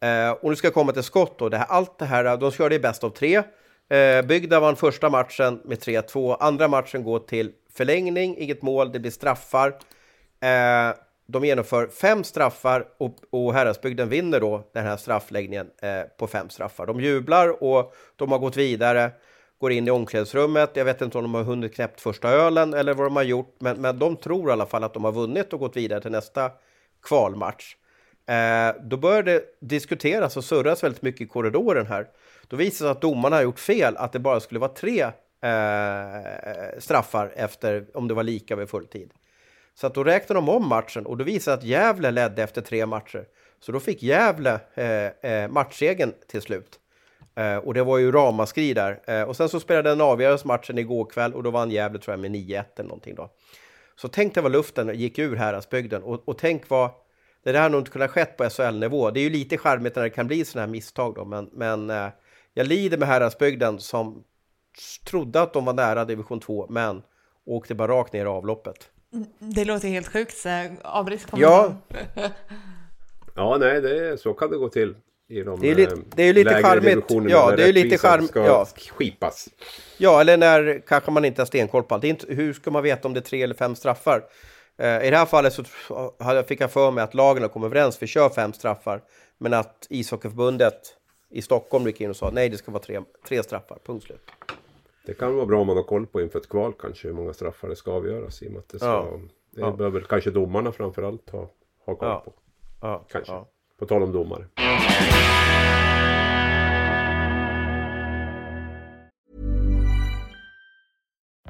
Eh, och nu ska jag komma till skott då. Det här, allt det här, de körde i bäst av tre. Eh, Bygda vann första matchen med 3-2. Andra matchen går till förlängning, inget mål, det blir straffar. Eh, de genomför fem straffar och, och Häradsbygden vinner då den här straffläggningen eh, på fem straffar. De jublar och de har gått vidare, går in i omklädningsrummet. Jag vet inte om de har hunnit knäppt första ölen eller vad de har gjort, men, men de tror i alla fall att de har vunnit och gått vidare till nästa kvalmatch. Eh, då börjar det diskuteras och surras väldigt mycket i korridoren här. Då visar det sig att domarna har gjort fel, att det bara skulle vara tre eh, straffar efter om det var lika vid fulltid. Så att då räknade de om matchen och då visade att Gävle ledde efter tre matcher. Så då fick Gävle eh, eh, matchsegen till slut. Eh, och det var ju ramaskri där. Eh, och sen så spelade den avgörande matchen igår kväll och då vann Gävle tror jag med 9-1 eller någonting då. Så tänk dig vad luften gick ur Häradsbygden och, och tänk vad det där har nog inte kunnat skett på SHL-nivå. Det är ju lite charmigt när det kan bli sådana här misstag då, men, men eh, jag lider med Häradsbygden som trodde att de var nära division 2, men åkte bara rakt ner i avloppet. Det låter helt sjukt. Avbrist Ja. ja, nej, det, så kan det gå till. I de det är, lite, det är lite charmigt. Ja, det är lite charm, ska ja. skipas. Ja, eller när kanske man inte har stenkoll på allt. Inte, hur ska man veta om det är tre eller fem straffar? Uh, I det här fallet så fick jag för mig att lagen har kommit överens, vi kör fem straffar. Men att ishockeyförbundet i Stockholm gick in och sa nej, det ska vara tre, tre straffar, punkt slut. Det kan vara bra om man har koll på inför ett kval kanske hur många straffar det ska avgöras i och med att det ska... Ja. Det ja. behöver kanske domarna framförallt ha, ha koll på. Ja. Kanske. På tal om domare.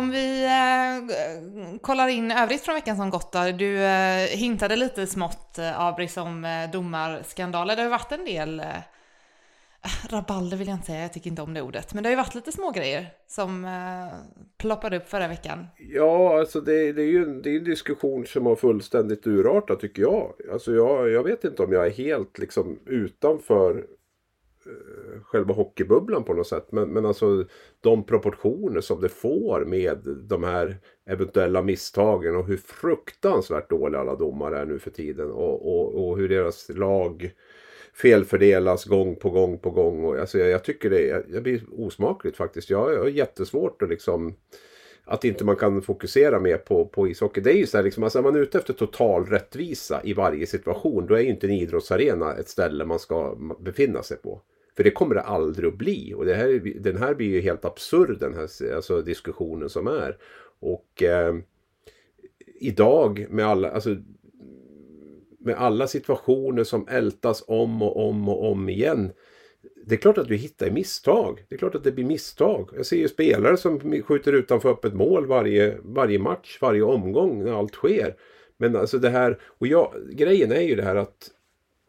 Om vi eh, kollar in övrigt från veckan som gått då. Du eh, hintade lite smått, eh, Abris, om eh, domarskandaler. Det har ju varit en del eh, rabalder vill jag inte säga, jag tycker inte om det ordet. Men det har ju varit lite små grejer som eh, ploppade upp förra veckan. Ja, alltså det, det är ju en, det är en diskussion som har fullständigt urartat tycker jag. Alltså jag, jag vet inte om jag är helt liksom utanför Eh, själva hockeybubblan på något sätt. Men, men alltså de proportioner som det får med de här eventuella misstagen och hur fruktansvärt dåliga alla domare är nu för tiden. Och, och, och hur deras lag felfördelas gång på gång på gång. Och, alltså, jag, jag tycker det, det blir osmakligt faktiskt. Jag, jag har jättesvårt att liksom att inte man kan fokusera mer på, på ishockey. Det är ju så här, liksom, alltså är man ute efter total rättvisa i varje situation då är ju inte en idrottsarena ett ställe man ska befinna sig på. För det kommer det aldrig att bli. Och det här, den här blir ju helt absurd den här alltså, diskussionen som är. Och eh, idag med alla, alltså, med alla situationer som ältas om och om och om igen. Det är klart att du hittar misstag. Det är klart att det blir misstag. Jag ser ju spelare som skjuter utanför öppet mål varje, varje match, varje omgång när allt sker. Men alltså det här, och jag, grejen är ju det här att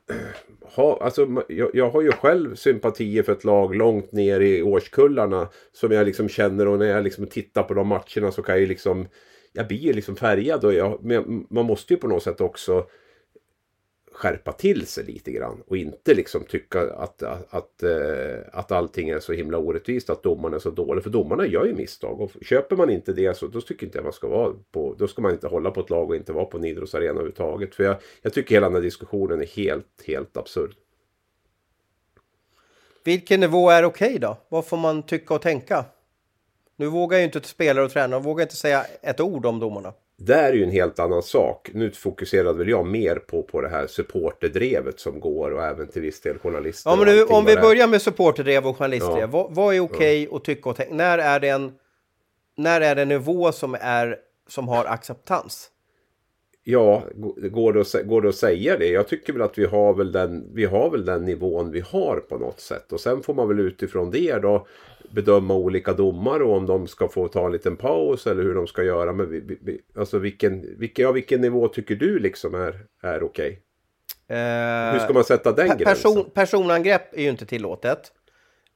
ha, alltså, jag, jag, har ju själv sympatier för ett lag långt ner i årskullarna. Som jag liksom känner och när jag liksom tittar på de matcherna så kan jag ju liksom Jag blir ju liksom färgad och jag, men man måste ju på något sätt också skärpa till sig lite grann och inte liksom tycka att, att, att, eh, att allting är så himla orättvist, att domarna är så dåliga. För domarna gör ju misstag och köper man inte det så då tycker inte jag man ska vara på, då ska man inte hålla på ett lag och inte vara på en idrottsarena överhuvudtaget. För jag, jag tycker hela den här diskussionen är helt, helt absurd. Vilken nivå är okej då? Vad får man tycka och tänka? Nu vågar ju inte spelare och tränare, vågar inte säga ett ord om domarna. Där är ju en helt annan sak. Nu fokuserade väl jag mer på, på det här supporterdrevet som går och även till viss del journalister. Ja, men nu, om vi börjar med supporterdrev och journalistdrev. Ja. Vad, vad är okej att tycka och tänka? När är det en, när är det en nivå som, är, som har acceptans? Ja, går det, att, går det att säga det? Jag tycker väl att vi har väl, den, vi har väl den nivån vi har på något sätt. Och sen får man väl utifrån det då bedöma olika domare och om de ska få ta en liten paus eller hur de ska göra. Men vi, vi- alltså vilken, vilken, ja, vilken nivå tycker du liksom är, är okej? Eh, Hur ska man sätta den pe- gränsen? person, personangrepp är ju inte tillåtet.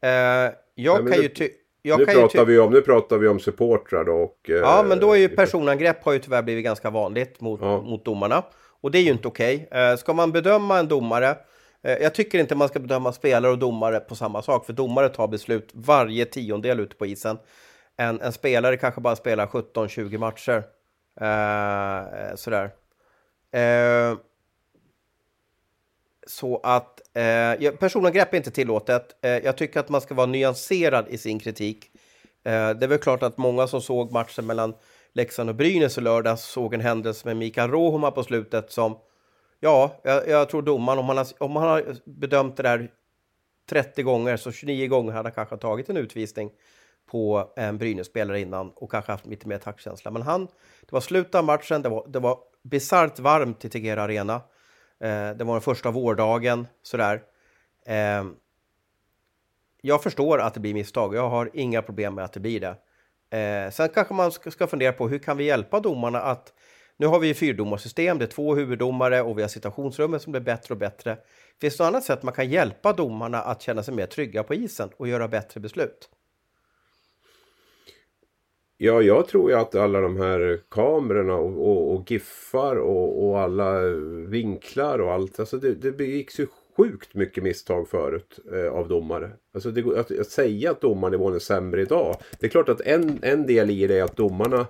Eh, jag men kan nu- ju ty- jag nu, pratar vi om, nu pratar vi om supportrar då och... eh, Ja, men då är ju personangrepp har ju tyvärr blivit ganska vanligt mot, Ja. mot domarna. Och det är ju inte okej. Eh, ska man bedöma en domare, eh, jag tycker inte man ska bedöma spelare och domare på samma sak, för domare tar beslut varje tiondel ute på isen. En, en spelare kanske bara spelar 17-20 matcher. Eh, sådär. Eh, så att eh, personangrepp är inte tillåtet. Eh, jag tycker att man ska vara nyanserad i sin kritik. Eh, det är väl klart att många som såg matchen mellan Leksand och Brynäs i lördags såg en händelse med Mikael Rohoma på slutet som, ja, jag, jag tror domaren, om han, har, om han har bedömt det där 30 gånger, så 29 gånger hade han kanske tagit en utvisning på en Brynäs-spelare innan och kanske haft lite mer taktkänsla. Men han, det var slutet av matchen, det var, det var bisarrt varmt i Tegera Arena. Eh, det var den första vårdagen, sådär. Eh, jag förstår att det blir misstag. Jag har inga problem med att det blir det. Eh, sen kanske man ska, ska fundera på hur kan vi hjälpa domarna att... Nu har vi ju fyrdomarsystem, det är två huvuddomare och vi har situationsrummet som blir bättre och bättre. Finns det något annat sätt man kan hjälpa domarna att känna sig mer trygga på isen och göra bättre beslut? Ja, jag tror ju att alla de här kamerorna och, och, och giffar och, och alla vinklar och allt. Alltså det, det begicks ju sjukt mycket misstag förut eh, av domare. Alltså det, att, att säga att domarnivån är sämre idag. Det är klart att en, en del i det är att domarna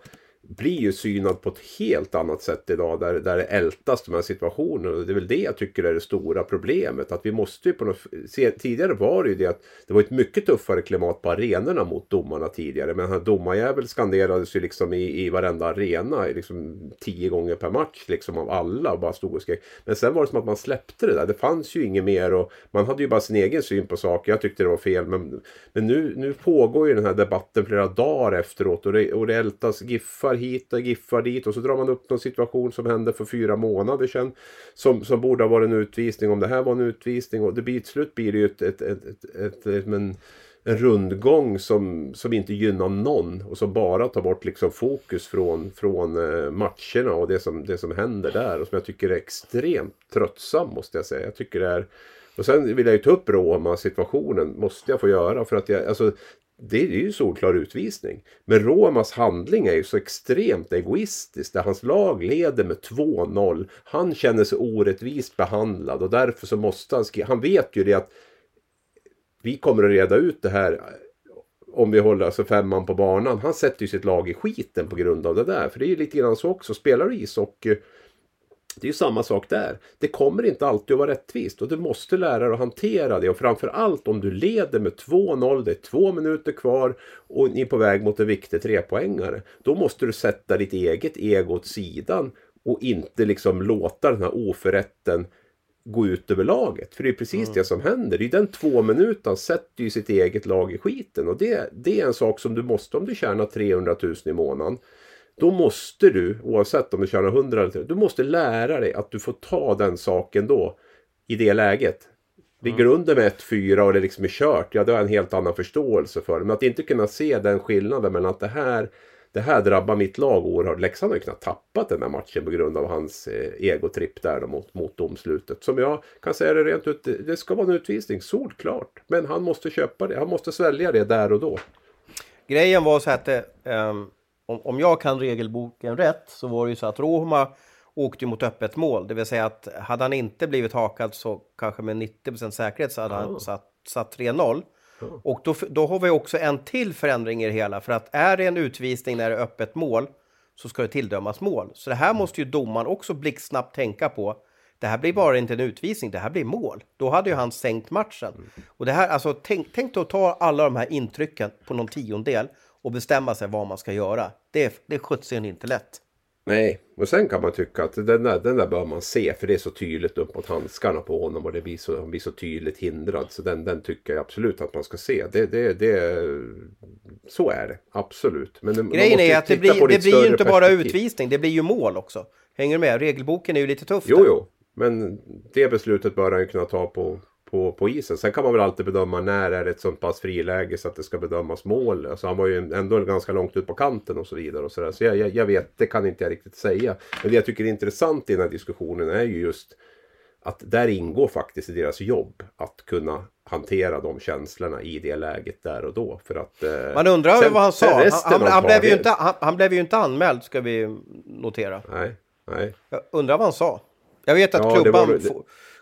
blir ju synad på ett helt annat sätt idag där, där det ältas de här situationerna. Och det är väl det jag tycker är det stora problemet. Att vi måste ju på något, se, tidigare var det ju det att det var ett mycket tuffare klimat på arenorna mot domarna tidigare. Men här domarjävel skanderades ju liksom i, i varenda arena liksom tio gånger per match liksom av alla och bara stod och skrek. Men sen var det som att man släppte det där. Det fanns ju inget mer och man hade ju bara sin egen syn på saker. Jag tyckte det var fel. Men, men nu, nu pågår ju den här debatten flera dagar efteråt och det, och det ältas giffar hit och giffar dit och så drar man upp någon situation som hände för fyra månader sedan. Som, som borde ha varit en utvisning om det här var en utvisning och det blir, till slut blir det ju ett, ett, ett, ett, ett, en, en rundgång som, som inte gynnar någon och som bara tar bort liksom fokus från, från eh, matcherna och det som, det som händer där och som jag tycker är extremt tröttsam måste jag säga. Jag tycker det är och sen vill jag ju ta upp Roma situationen måste jag få göra för att jag, alltså det är ju solklar utvisning. Men Romas handling är ju så extremt egoistisk. Där hans lag leder med 2-0. Han känner sig orättvist behandlad och därför så måste han skriva. Han vet ju det att vi kommer att reda ut det här om vi håller alltså femman på banan. Han sätter ju sitt lag i skiten på grund av det där. För det är ju lite grann så också. Spelar du ishockey det är ju samma sak där. Det kommer inte alltid att vara rättvist och du måste lära dig att hantera det. Och framförallt om du leder med 2-0, det är två minuter kvar och ni är på väg mot en viktig trepoängare. Då måste du sätta ditt eget ego åt sidan och inte liksom låta den här oförrätten gå ut över laget. För det är precis det som händer. I den två minuter sätter ju sitt eget lag i skiten. Och det, det är en sak som du måste om du tjänar 300 000 i månaden. Då måste du, oavsett om du tjänar 100 eller 300, du måste lära dig att du får ta den saken då. I det läget. Ligger du under med 1-4 och det liksom är kört, ja då har jag en helt annan förståelse för det. Men att inte kunna se den skillnaden mellan att det här det här drabbar mitt lag oerhört. Leksand har ju kunnat tappat den här matchen på grund av hans eh, egotripp där då, mot, mot domslutet. Som jag kan säga det rent ut, det, det ska vara en utvisning, solklart. Men han måste köpa det, han måste svälja det där och då. Grejen var så att det, ehm, om, om jag kan regelboken rätt så var det ju så att Roma åkte ju mot öppet mål. Det vill säga att hade han inte blivit hakad så kanske med 90% säkerhet så hade han satt, satt 3-0. Och då, då har vi också en till förändring i det hela. För att är det en utvisning när det är öppet mål så ska det tilldömas mål. Så det här måste ju domaren också blixtsnabbt tänka på. det här blir bara inte en utvisning, det här blir mål. Då hade ju han sänkt matchen. Och det här, alltså tänk, tänk att ta alla de här intrycken på någon tiondel och bestämma sig vad man ska göra. Det, det är sjutton inte lätt. Nej, och sen kan man tycka att den där, den där bör man se för det är så tydligt upp mot handskarna på honom och det blir så, han blir så tydligt hindrad. Så den, den tycker jag absolut att man ska se. Det, det, det, så är det, absolut. Men man Grejen måste är att det blir, det blir ju inte bara perspektiv. utvisning, det blir ju mål också. Hänger du med? Regelboken är ju lite tuff. Jo, där. jo. Men det beslutet bör han ju kunna ta på, på, på isen. Sen kan man väl alltid bedöma när är det ett sånt pass friläge så att det ska bedömas mål. Alltså han var ju ändå ganska långt ut på kanten och så vidare. Och så där. så jag, jag, jag vet, det kan inte jag riktigt säga. Men det jag tycker är intressant i den här diskussionen är ju just att där ingår faktiskt i deras jobb att kunna hantera de känslorna i det läget där och då. För att, eh, Man undrar sen- vad han sa. Han, han, han, blev ju inte, han, han blev ju inte anmäld, ska vi notera. Nej, nej. Jag undrar vad han sa. Jag vet att Ja, det klubban, var- det-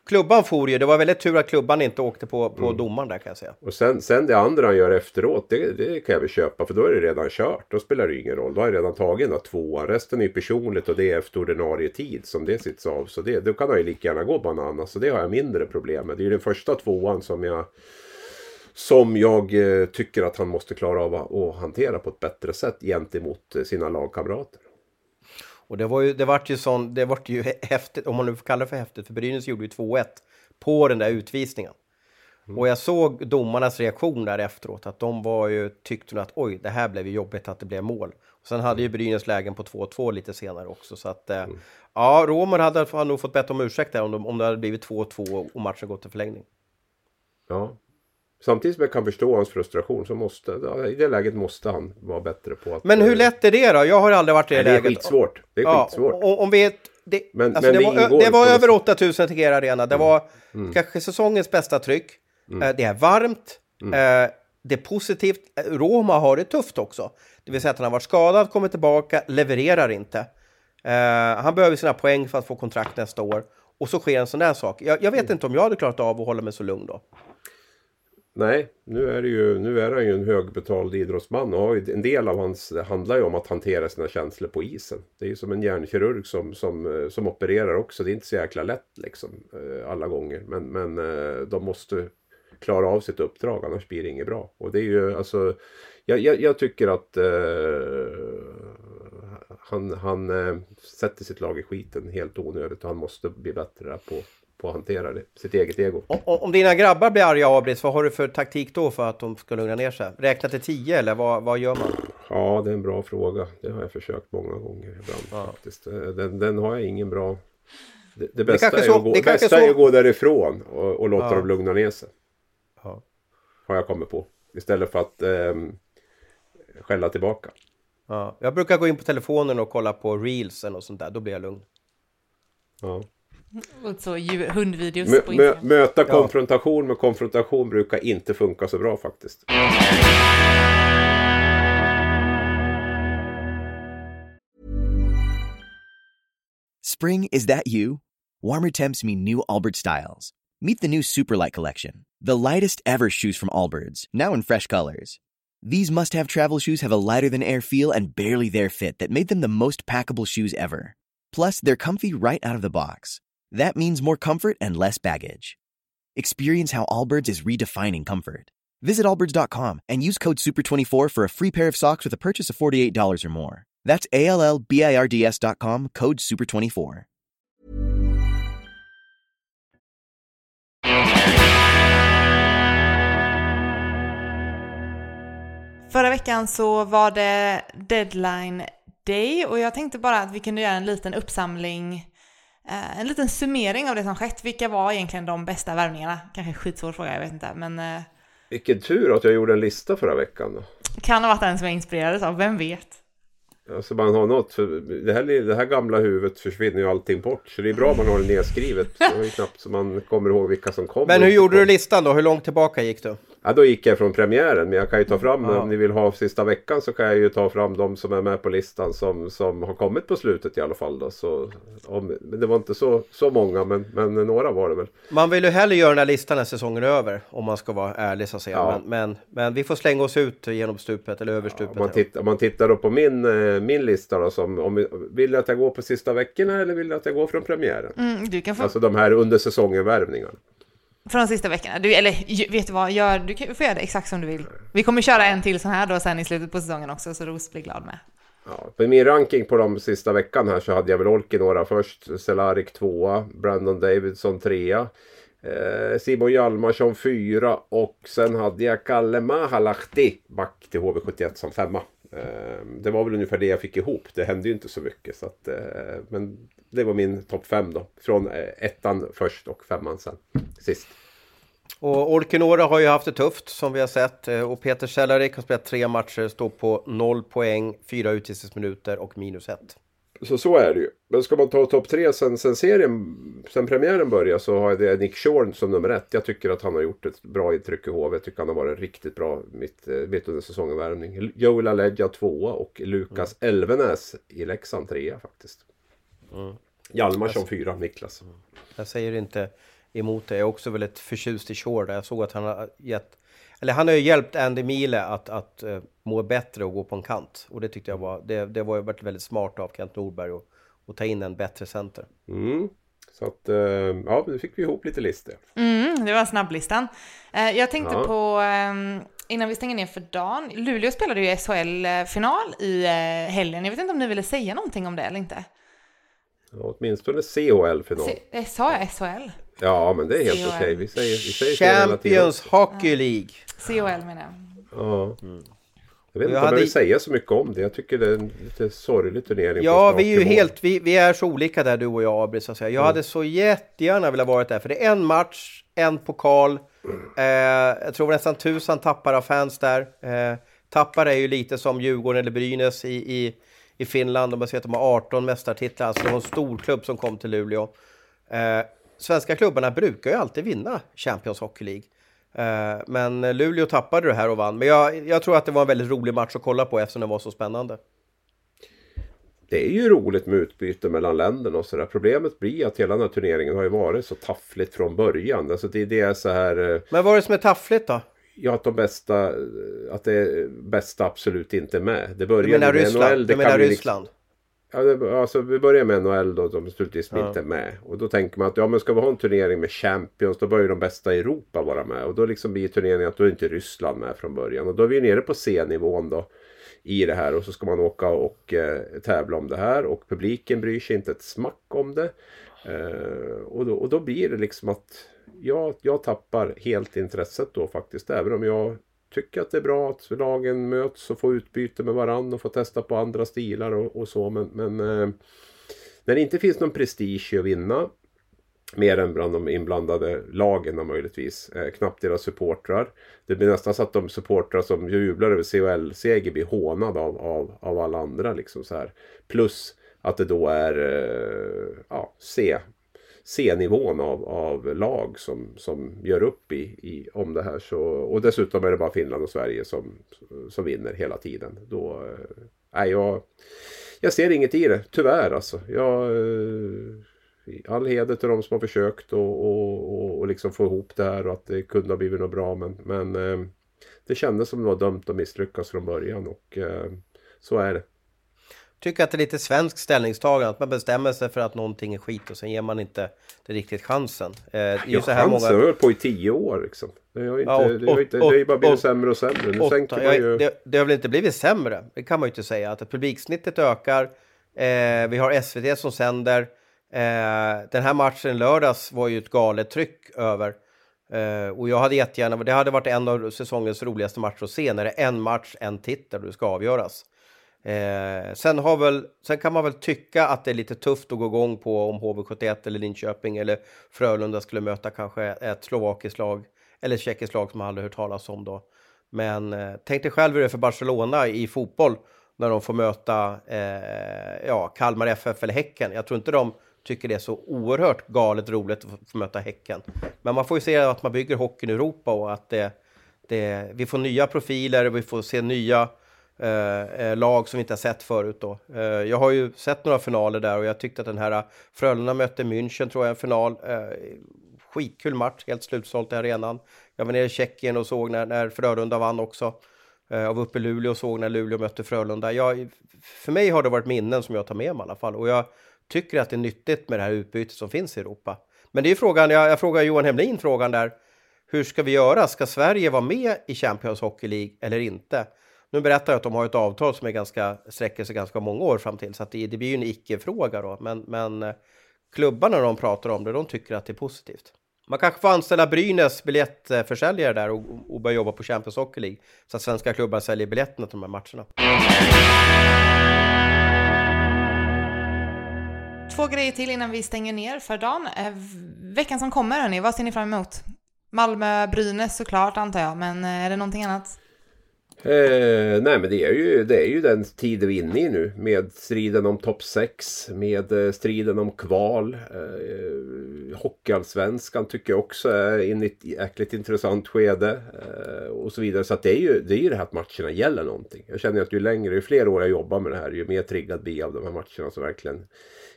klubban for ju. Det var väldigt tur att klubban inte åkte på, på Mm. domaren där kan jag säga. Och sen, sen det andra han gör efteråt, det, det kan jag väl köpa för då är det redan kört. Då spelar det ingen roll. Då har jag redan tagit den där tvåan. Resten är ju personligt och det är efter ordinarie tid som det sitts av. Så det, då kan han ju lika gärna gå bananas. Så det har jag mindre problem med. Det är ju den första tvåan som jag som jag eh, tycker att han måste klara av att, hantera på ett bättre sätt gentemot eh, sina lagkamrater. Och det var ju, det vart ju sån, det vart ju häftigt, om man nu får kalla det för häftigt, för Brynäs gjorde ju 2-1 på den där utvisningen. Mm. Och jag såg domarnas reaktion där efteråt, att de var ju, tyckte att oj, det här blev ju jobbigt att det blev mål. Och sen hade ju Brynäs lägen på 2-2 lite senare också, så att eh, Mm. ja, Romer hade, hade nog fått bett om ursäkt där om, de, om det hade blivit 2-2 och matchen gått till förlängning. Ja. Samtidigt som jag kan förstå hans frustration så måste, i det läget måste han vara bättre på att... Men hur eh, lätt är det då? Jag har aldrig varit i det Nej, det är läget. skitsvårt. Det är Ja, skitsvårt. och- om vi... Det, Men- alltså men det, var, det var över 8000 Tegera Arena. Mm. Det var kanske säsongens bästa tryck. Eh, Det är varmt. Mm. Eh, Det är positivt. Roma har det tufft också. Det vill säga att han har varit skadad, kommer tillbaka, levererar inte. Han behöver sina poäng för att få kontrakt nästa år. Och så sker en sån där sak. Jag, jag vet inte om jag hade klarat av att hålla mig så lugn då. Nej, nu är, det ju, nu är han ju en högbetald idrottsman och har ju, en del av hans det handlar ju om att hantera sina känslor på isen. Det är ju som en hjärnkirurg som, som, eh, som opererar också. Det är inte så jäkla lätt liksom eh, alla gånger. Men, men eh, de måste klara av sitt uppdrag annars blir det inget bra. Och det är ju alltså jag, jag, jag tycker att eh, han, han eh, sätter sitt lag i skiten helt onödigt och han måste bli bättre på, på att hantera det, sitt eget ego. Om, om dina grabbar blir arga Abris, vad har du för taktik då för att de ska lugna ner sig? Räkna till 10 eller vad, vad gör man? Ja, det är en bra fråga. Det har jag försökt många gånger ibland faktiskt. Eh, Den, den har jag ingen bra... Det, det bästa, kanske är, så- att gå, det bästa är så- att gå därifrån och, och låta Ja. dem lugna ner sig. Ja. Har jag kommit på. Istället för att ehm, skälla tillbaka. Ja, jag brukar gå in på telefonen och kolla på reelsen och sånt där, då blir jag lugn. Ja. Och så djur- hundvideos Mö, på mö, Instagram. möta konfrontation med konfrontation brukar inte funka så bra faktiskt. Spring, is that you? Warmer temps mean new Allbirds styles. Meet the new Superlight collection, the lightest ever shoes from Allbirds, now in fresh colors. These must have travel shoes have a lighter than air feel and barely there fit that made them the most packable shoes ever. Plus, they're comfy right out of the box. That means more comfort and less baggage. Experience how Allbirds is redefining comfort. Visit allbirds.com and use code SUPER24 for a free pair of socks with a purchase of $48 or more. That's A L L B I R D S.com, code SUPER24. Förra veckan så var det deadline day och jag tänkte bara att vi kunde göra en liten uppsamling, en liten summering av det som skett. Vilka var egentligen de bästa värvningarna? Kanske skitsvår fråga, jag vet inte, men eh, Vilken tur att jag gjorde en lista förra veckan. Då. kan ha varit den som jag inspirerades av, vem vet? Alltså man har något. För det, här, det här gamla huvudet försvinner ju allting bort. Så det är bra man har det nedskrivet. Så det är knappt så man kommer ihåg vilka som kommer. Men hur gjorde du listan då? Hur långt tillbaka gick du? Ja, då gick jag från premiären. Men jag kan ju ta fram, Ja. om ni vill ha sista veckan så kan jag ju ta fram de som är med på listan som, som har kommit på slutet i alla fall. Då. Så, om, men det var inte så, så många, men, men några var det väl. Man vill ju hellre göra den här listan när säsongen är över, om man ska vara ärlig så att säga. Ja. Men, men, men vi får slänga oss ut genom stupet, eller över stupet. Om man, tittar, om man tittar då på min, eh, min lista då, som, om, vill du att jag går på sista veckorna eller vill du att jag går från premiären? Mm, du kan få Alltså de här under säsongen-värvningarna från de sista veckorna. Du, eller vet du vad, gör, du kan, får göra det exakt som du vill. Vi kommer köra en till sån här då sen i slutet på säsongen också, så Ros blir glad med. Ja, för min ranking på de sista veckan här så hade jag väl Olkinora först, Selarik tvåa, Brandon Davidson trea, eh, Simon Hjalmarsson fyra och sen hade jag Kalle Mahalahti, back till HV71 som femma. Eh, det var väl ungefär det jag fick ihop. Det hände ju inte så mycket. Så att, eh, men det var min topp fem då. Från eh, ettan först och femman sen sist. Och Olkinora har ju haft det tufft som vi har sett. eh, Och Peter Cehlarik har spelat tre matcher, står på noll poäng, fyra utvisningsminuter och minus ett. Så så är det ju. Men ska man ta topp tre sen, sen serien, sen premiären började så har jag det Nick Shorn som nummer ett. Jag tycker att han har gjort ett bra intryck i HV. Jag tycker han har varit riktigt bra mitt, eh, mitt under säsongen värvning. Joel Aledja tvåa och Lukas Elvenäs i Leksand trea faktiskt. Hjalmarsson fyra, Niklas. Jag säger inte emot det. Jag är också väldigt förtjust i Shore. Jag såg att han har gett... Eller han har ju hjälpt Andy Mile att, att uh, må bättre och gå på en kant. Och det tyckte jag var... Det, det var ju varit väldigt smart av Kent Norberg att att ta in en bättre center. Mm. Så att, eh, ja, nu fick vi ihop lite listor. Mm, det var snabblistan. Eh, jag tänkte Ja. på, ehm, innan vi stänger ner för dagen, Luleå spelade ju SHL-final i helgen. Jag vet inte om ni ville säga någonting om det eller inte? Ja, åtminstone CHL-final. Eh, sa jag SHL? Ja, men det är helt okej. Vi säger, vi säger. Champions Hockey League! CHL menar jag. Ja. Jag vet inte om jag vill säga så mycket om det. Jag tycker det är en lite sorglig turnering. Ja, vi är ju helt, vi, vi är så olika där du och jag Abri, så att säga. Jag hade så jättegärna velat varit där, för det är en match, en pokal. Eh, jag tror nästan tusen tappar av fans där. Eh, tappar är ju lite som Djurgården eller Brynäs i, i, i Finland. Man ser att de har 18 mästartitlar, alltså det var en stor klubb som kom till Luleå. Eh, svenska klubbarna brukar ju alltid vinna Champions Hockey League. Eh, men Luleå tappade det här och vann. Men jag, jag tror att det var en väldigt rolig match att kolla på eftersom den var så spännande. Det är ju roligt med utbyte mellan länderna och sådär. Problemet blir att hela den här turneringen har ju varit så taffligt från början. Alltså det, det är så här... eh, Men vad är det som är taffligt då? Ja, att de bästa... Att det bästa absolut inte är med. Det börjar Du menar med Ryssland? NHL. Det du menar liksom- Ryssland? Ja, alltså vi börjar med NHL då, de naturligtvis Ja. inte är med. Och då tänker man att ja, men ska vi ha en turnering med Champions, då bör ju de bästa i Europa vara med. Och då liksom blir turneringen att då är inte Ryssland med från början. Och då är vi nere på C-nivån då i det här och så ska man åka och eh, tävla om det här och publiken bryr sig inte ett smack om det. Eh, och, då, och då blir det liksom att jag, jag tappar helt intresset då faktiskt. Även om jag tycker att det är bra att lagen möts och får utbyte med varandra och får testa på andra stilar och, och så. Men, men eh, när det inte finns någon prestige att vinna Mer än bland de inblandade lagen möjligtvis. Eh, knappt deras supportrar. Det blir nästan så att de supportrar som jublar över CHL-seger blir hånade av, av, av alla andra. Liksom så här. Plus att det då är eh, ja, C, C-nivån av, av lag som, som gör upp i, i, om det här. Så, och dessutom är det bara Finland och Sverige som, som vinner hela tiden. Då, eh, nej, jag, jag ser inget i det, tyvärr alltså. Jag, eh, all heder till de som har försökt och, och, och, och liksom få ihop det här och att det kunde ha blivit något bra. Men, men eh, det kändes som det var dömt att misslyckas från början och så är det. Tycker att det är lite svenskt ställningstagande, att man bestämmer sig för att någonting är skit och sen ger man inte det riktigt chansen. Eh, är ju Ja, så här chansen har många... hållit på i tio år liksom. Det har ju inte, Ja, det har ju inte, det åt- har ju bara blivit åt- sämre och sämre. Nu sänker Åtta, man ju... ja, det, det har väl inte blivit sämre? Det kan man ju inte säga. Att publiksnittet ökar. Eh, vi har SVT som sänder. Eh, den här matchen lördags var ju ett galet tryck över. Eh, och jag hade jättegärna, det hade varit en av säsongens roligaste matcher att se när det är en match, en titel och det ska avgöras. Eh, sen, har väl, sen kan man väl tycka att det är lite tufft att gå igång på om HV71 eller Linköping eller Frölunda skulle möta kanske ett slovakiskt lag eller ett tjeckiskt lag som man aldrig hört talas om då. Men eh, tänk dig själv hur det är för Barcelona i fotboll när de får möta eh, ja, Kalmar FF eller Häcken. Jag tror inte de tycker det är så oerhört galet roligt att få- möta Häcken. Men man får ju se att man bygger hockeyn i Europa och att det, det, vi får nya profiler och vi får se nya Eh, eh, lag som vi inte har sett förut. Då. Eh, jag har ju sett några finaler där och jag tyckte att den här eh, Frölunda mötte München tror jag en final. Eh, skitkul match, helt slutsålt i arenan. Jag var nere i Tjeckien och såg när, när Frölunda vann också. Eh, jag var uppe i Luleå och såg när Luleå mötte Frölunda. Jag, för mig har det varit minnen som jag tar med mig i alla fall. Och jag tycker att det är nyttigt med det här utbytet som finns i Europa. Men det är frågan, jag, jag frågar Johan Hemlin frågan där. Hur ska vi göra? Ska Sverige vara med i Champions Hockey League eller inte? Nu berättar jag att de har ett avtal som är ganska, sträcker sig ganska många år fram till, så att det, det blir ju en icke-fråga då. Men, men eh, klubbarna de pratar om det, de tycker att det är positivt. Man kanske får anställa Brynäs biljettförsäljare där och, och börja jobba på Champions Hockey League så att svenska klubbar säljer biljetterna till de här matcherna. Två grejer till innan vi stänger ner för dagen. Eh, veckan som kommer, hörni, vad ser ni fram emot? Malmö-Brynäs såklart antar jag, men eh, är det någonting annat? Eh, nej men det är, ju, det är ju den tid vi är inne i nu med striden om topp 6, med eh, striden om kval. Eh, Hockeyallsvenskan tycker jag också är inne i ett jäkligt intressant skede. Eh, och så vidare. Så att det är ju det, är ju det här att matcherna gäller någonting. Jag känner att ju längre, ju fler år jag jobbar med det här, ju mer triggad blir jag av de här matcherna som verkligen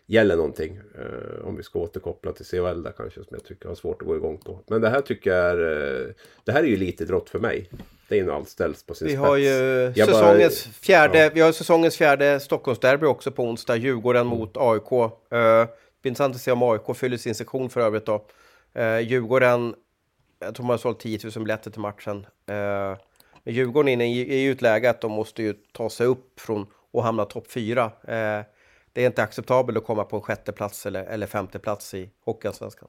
gäller någonting. Eh, om vi ska återkoppla till CHL där kanske som jag tycker har svårt att gå igång på. Men det här tycker jag är, eh, det här är ju lite drott för mig. Det är nog allt ställs på sin vi spets. Har ju säsongens bara, fjärde, ja. Vi har säsongens fjärde Stockholmsderby också på onsdag. Djurgården mm. mot AIK. Det blir intressant att se om AIK fyller sin sektion för övrigt då. Uh, Djurgården, jag tror man har sålt 10 000 biljetter till matchen. Men Djurgården är ju ett läge att de måste ju ta sig upp från och hamna topp fyra. Uh, det är inte acceptabelt att komma på en sjätte plats eller, eller femte plats i Hockeyallsvenskan.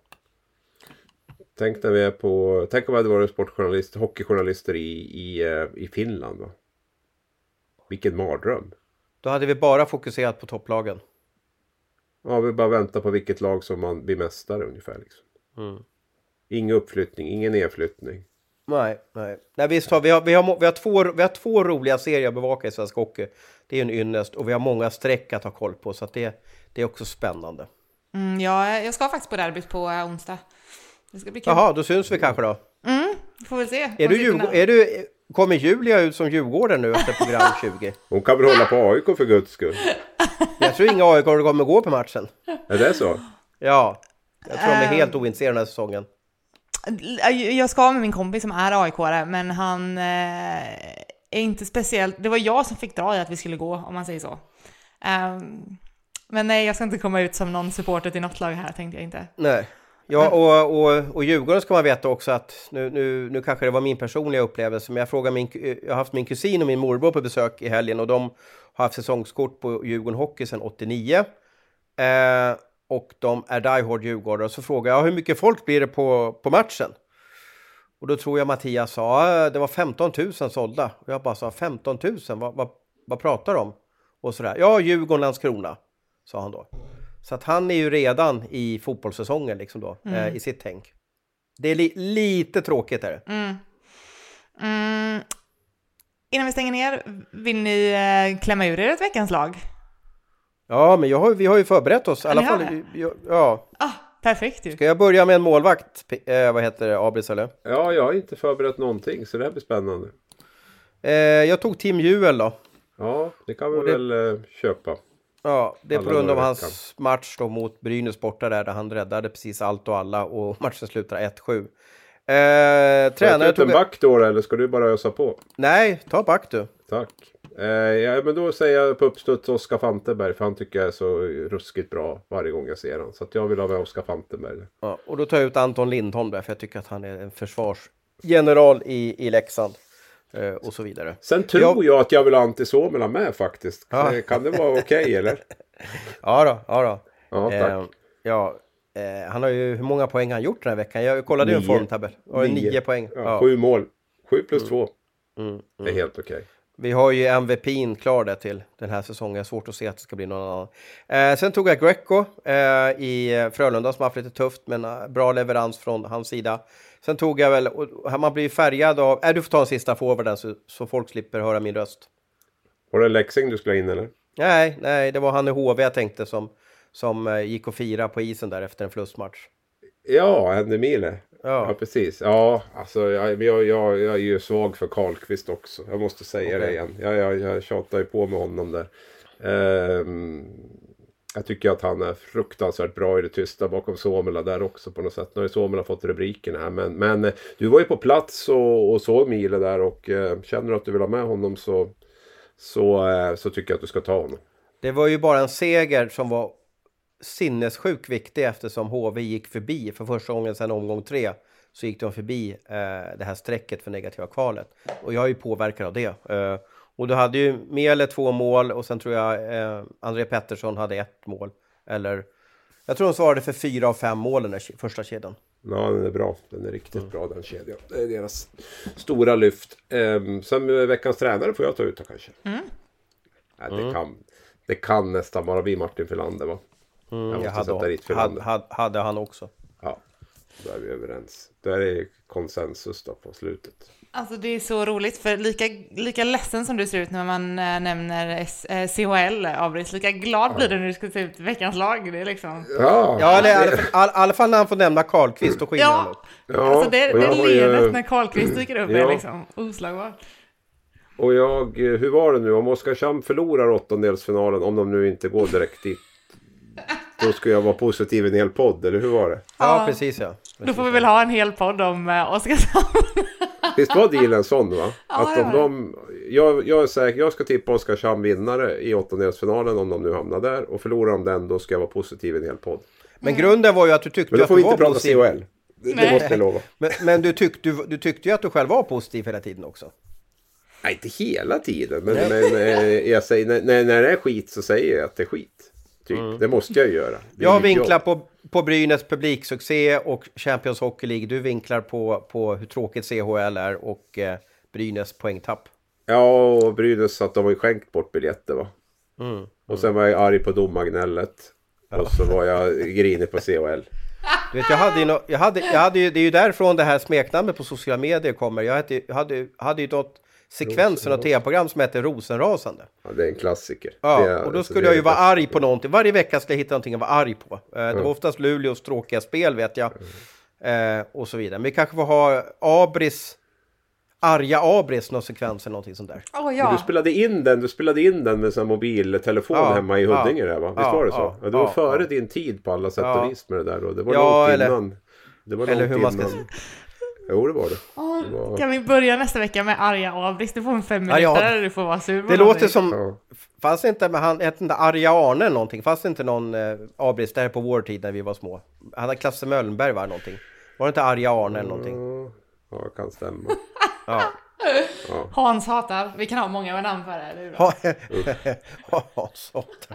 Tänk när vi är på, tänk om vi hade varit sportjournalister, hockeyjournalister i, i, eh, i Finland. Va? Vilken mardröm. Då hade vi bara fokuserat på topplagen. Ja, vi bara väntar på vilket lag som man blir mästare ungefär. Liksom. Mm. Ingen uppflyttning, ingen nedflyttning. Nej, nej. nej visst har vi, har, vi, har, vi, har två, vi har två roliga serier att bevaka i svensk hockey. Det är en ynnest och vi har många streck att ha koll på så att det, det är också spännande. Mm, ja, jag ska faktiskt på derbyt på äh, onsdag. Det ska bli kul. Jaha, då syns vi kanske då. Mm, får väl se. Är du, är du, kommer Julia ut som Djurgården nu efter program 20? Hon kan väl hålla på AIK för guds skull. Jag tror inga AIK kommer gå på matchen. Är det så? Ja, jag tror de är helt ointresserade den här säsongen. Jag ska med min kompis som är aik men han eh, är inte speciellt... Det var jag som fick dra i att vi skulle gå, om man säger så. Um, men nej, jag ska inte komma ut som någon supporter till något lag här, tänkte jag inte. Nej. Ja, och, och, och Djurgården ska man veta också att nu, nu, nu kanske det var min personliga upplevelse, men jag frågar min, jag har haft min kusin och min morbror på besök i helgen och de har haft säsongskort på Djurgården Hockey sedan 89. Eh, och de är Die Hard Djurgårdare. Och så frågar jag hur mycket folk blir det på, på matchen? Och då tror jag Mattias sa det var 15 000 sålda. Och jag bara sa 15 000, vad, vad, vad pratar de om? Och sådär, ja Djurgården, Landskrona, sa han då. Så att han är ju redan i fotbollssäsongen liksom då, mm. eh, i sitt tänk. Det är li lite tråkigt är det. Mm. Mm. Innan vi stänger ner, vill ni eh, klämma ur er ett veckans lag? Ja, men har, vi har ju förberett oss. I alla fall, ja. Ah, perfekt ju. Ska jag börja med en målvakt? Eh, vad heter det? Abris eller? Ja, jag har inte förberett någonting så det här blir spännande. Eh, jag tog Tim Juel då. Ja, det kan vi det... väl eh, köpa. Ja, det är på grund av hans match då mot Brynäs borta där, där han räddade precis allt och alla och matchen slutar 1-7. Eh, tränare tog... en back då eller ska du bara ösa på? Nej, ta back du. Tack. Eh, ja, men då säger jag på uppstuds Oskar Fantenberg för han tycker jag är så ruskigt bra varje gång jag ser honom. Så att jag vill ha med Oskar Fantenberg. Ja, och då tar jag ut Anton Lindholm där för jag tycker att han är en försvarsgeneral i, i Leksand. Eh, och så vidare. Sen tror jag, jag att jag vill ha Antti Suomela med faktiskt. Ja. Eh, kan det vara okej okay, eller? ja då, ja då. Ja, tack. Eh, ja, eh, han har ju, hur många poäng har han gjort den här veckan? Jag kollade ju en formtabell. Nio. nio poäng. Ja, ja. Sju mål. Sju plus mm. två. Mm, mm. Det är helt okej. Okay. Vi har ju MVP'n klar där till den här säsongen. Jag har svårt att se att det ska bli någon annan. Eh, sen tog jag Greco eh, i Frölunda som har haft lite tufft, men eh, bra leverans från hans sida. Sen tog jag väl, och man blir färgad av... Äh, du får ta en sista forwarden så, så folk slipper höra min röst. Var det Leksing du skulle ha in eller? Nej, nej, det var han i HV jag tänkte som, som eh, gick och fira på isen där efter en förlustmatch. Ja, Andy Mile. Ja, Ja. precis. Ja, alltså jag, jag, jag, jag är ju svag för Karlqvist också. Jag måste säga det Okej. igen. Jag, jag, jag tjatar ju på med honom där. Ehm, jag tycker att han är fruktansvärt bra i det tysta bakom Suomela där också på något sätt. Nu har ju Suomela fått rubrikerna här. Men, men eh, du var ju på plats och, och såg Mile där och eh, känner du att du vill ha med honom så, så, eh, så tycker jag att du ska ta honom. Det var ju bara en seger som var sinnessjukt viktig eftersom HV gick förbi för första gången sedan omgång tre. Så gick de förbi eh, det här strecket för negativa kvalet. Och jag är ju påverkad av det. Eh, och du hade ju Mele två mål och sen tror jag eh, André Pettersson hade ett mål. Eller jag tror de svarade för fyra av fem mål den där ke- första kedjan. Ja, den är bra. Den är riktigt bra den kedjan. Det är deras stora lyft. Ehm, sen eh, veckans tränare får jag ta ut då kanske. Mm. Nej, det, kan, det kan nästan bara bli Martin Filander va? Jag måste Jag hade, hade, hade, hade han också. Ja, då är vi överens. Där är konsensus då på slutet. Alltså det är så roligt, för lika, lika ledsen som du ser ut när man äh, nämner S, äh, CHL, Abris, lika glad blir du när du ska se ut veckans lag. Det är liksom... Ja, Ja, eller i alla det- fall, all, alla fall när han får nämna Karlqvist och skiner Ja, upp. ja, alltså det, det jag har ju- leendet när Karlqvist dyker upp är Ja. liksom oslagbart. Och jag, eh, hur var det nu? Om Oskarshamn förlorar åttondelsfinalen, om de nu inte går direkt dit. Då ska jag vara positiv i en hel podd, eller hur var det? Ja, Ja. precis ja. Då får vi väl ha en hel podd om äh, Oskarshamn. Visst var dealen sån va? Ja, att det om var de, jag, jag är säker, jag ska tippa Oskarshamn vinnare i åttondelsfinalen om de nu hamnar där. Och förlorar de den då ska jag vara positiv i en hel podd. Men grunden var ju att du tyckte Men då att får du vi var inte prata positiv. CHL. Det, det måste jag lova. Men, men du, tyckte, du, du tyckte ju att du själv var positiv hela tiden också. Nej, inte hela tiden. Men, men eh, jag säger, när, när när det är skit så säger jag att det är skit. Typ. Det måste jag ju göra. Jag vinklar jobb. på, på Brynäs publiksuccé och Champions Hockey League. Du vinklar på, på hur tråkigt CHL är och eh, Brynäs poängtapp. Ja, och Brynäs att de har ju skänkt bort biljetter va. Mm. Och sen var jag arg på domargnället. Och så var jag grinig på CHL. Du vet, jag hade ju, nå- jag hade, jag hade ju, det är ju därifrån det här smeknamnet på sociala medier kommer. Jag hade, hade, hade ju något sekvens för något tv-program som heter Rosenrasande. Ja, det är en klassiker. Ja, är, och då alltså, skulle jag ju vara arg på någonting. Varje vecka skulle jag hitta någonting att vara arg på. Eh, Det var oftast Luleås tråkiga spel vet jag. Eh, och så vidare. Men vi kanske får ha Abris, arga Abris, någon sekvens eller någonting sånt där. Åh Men ja. Du spelade in den, du spelade in den med en mobiltelefon Ja, hemma i Huddinge ja, där va? Visst ja, var det så? ja, Ja, det var ja, före ja. din tid på alla sätt och vis med det där. Och det var Ja, långt eller- innan. Det var eller långt hur man ska innan. Jo, det var det. Åh, Det var- Kan vi börja nästa vecka med arga Abris? Du får en fem Arga minuter Ab- där du får vara sur Det låter som, Ja. fanns det inte, men han hette inte Arja Arne någonting? Fanns det inte någon eh, Abris där på vår tid när vi var små? Han hade Klasse Möllenberg var någonting? Var det inte Arja Arne eller någonting? Ja, Ja, det kan stämma. Ja. Hans hatar. Vi kan ha många namn för det. det är bra. Ha, ha, sånt.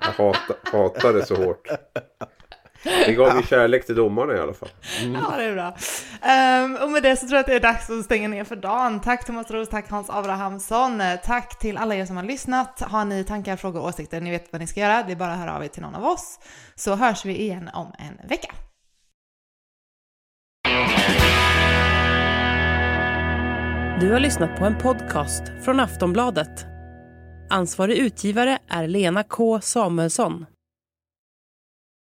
Jag hatar, hatar det så hårt. Vi gav ju kärlek till domarna i alla fall. Ja, det är bra. Ehm, och med det så tror jag att det är dags att stänga ner för dagen. Tack Thomas Roos, tack Hans Abrahamsson. Tack till alla er som har lyssnat. Har ni tankar, frågor, åsikter, ni vet vad ni ska göra. Det är bara att höra av er till någon av oss. Så hörs vi igen om en vecka. Du har lyssnat på en podcast från Aftonbladet. Ansvarig utgivare är Lena K Samuelsson.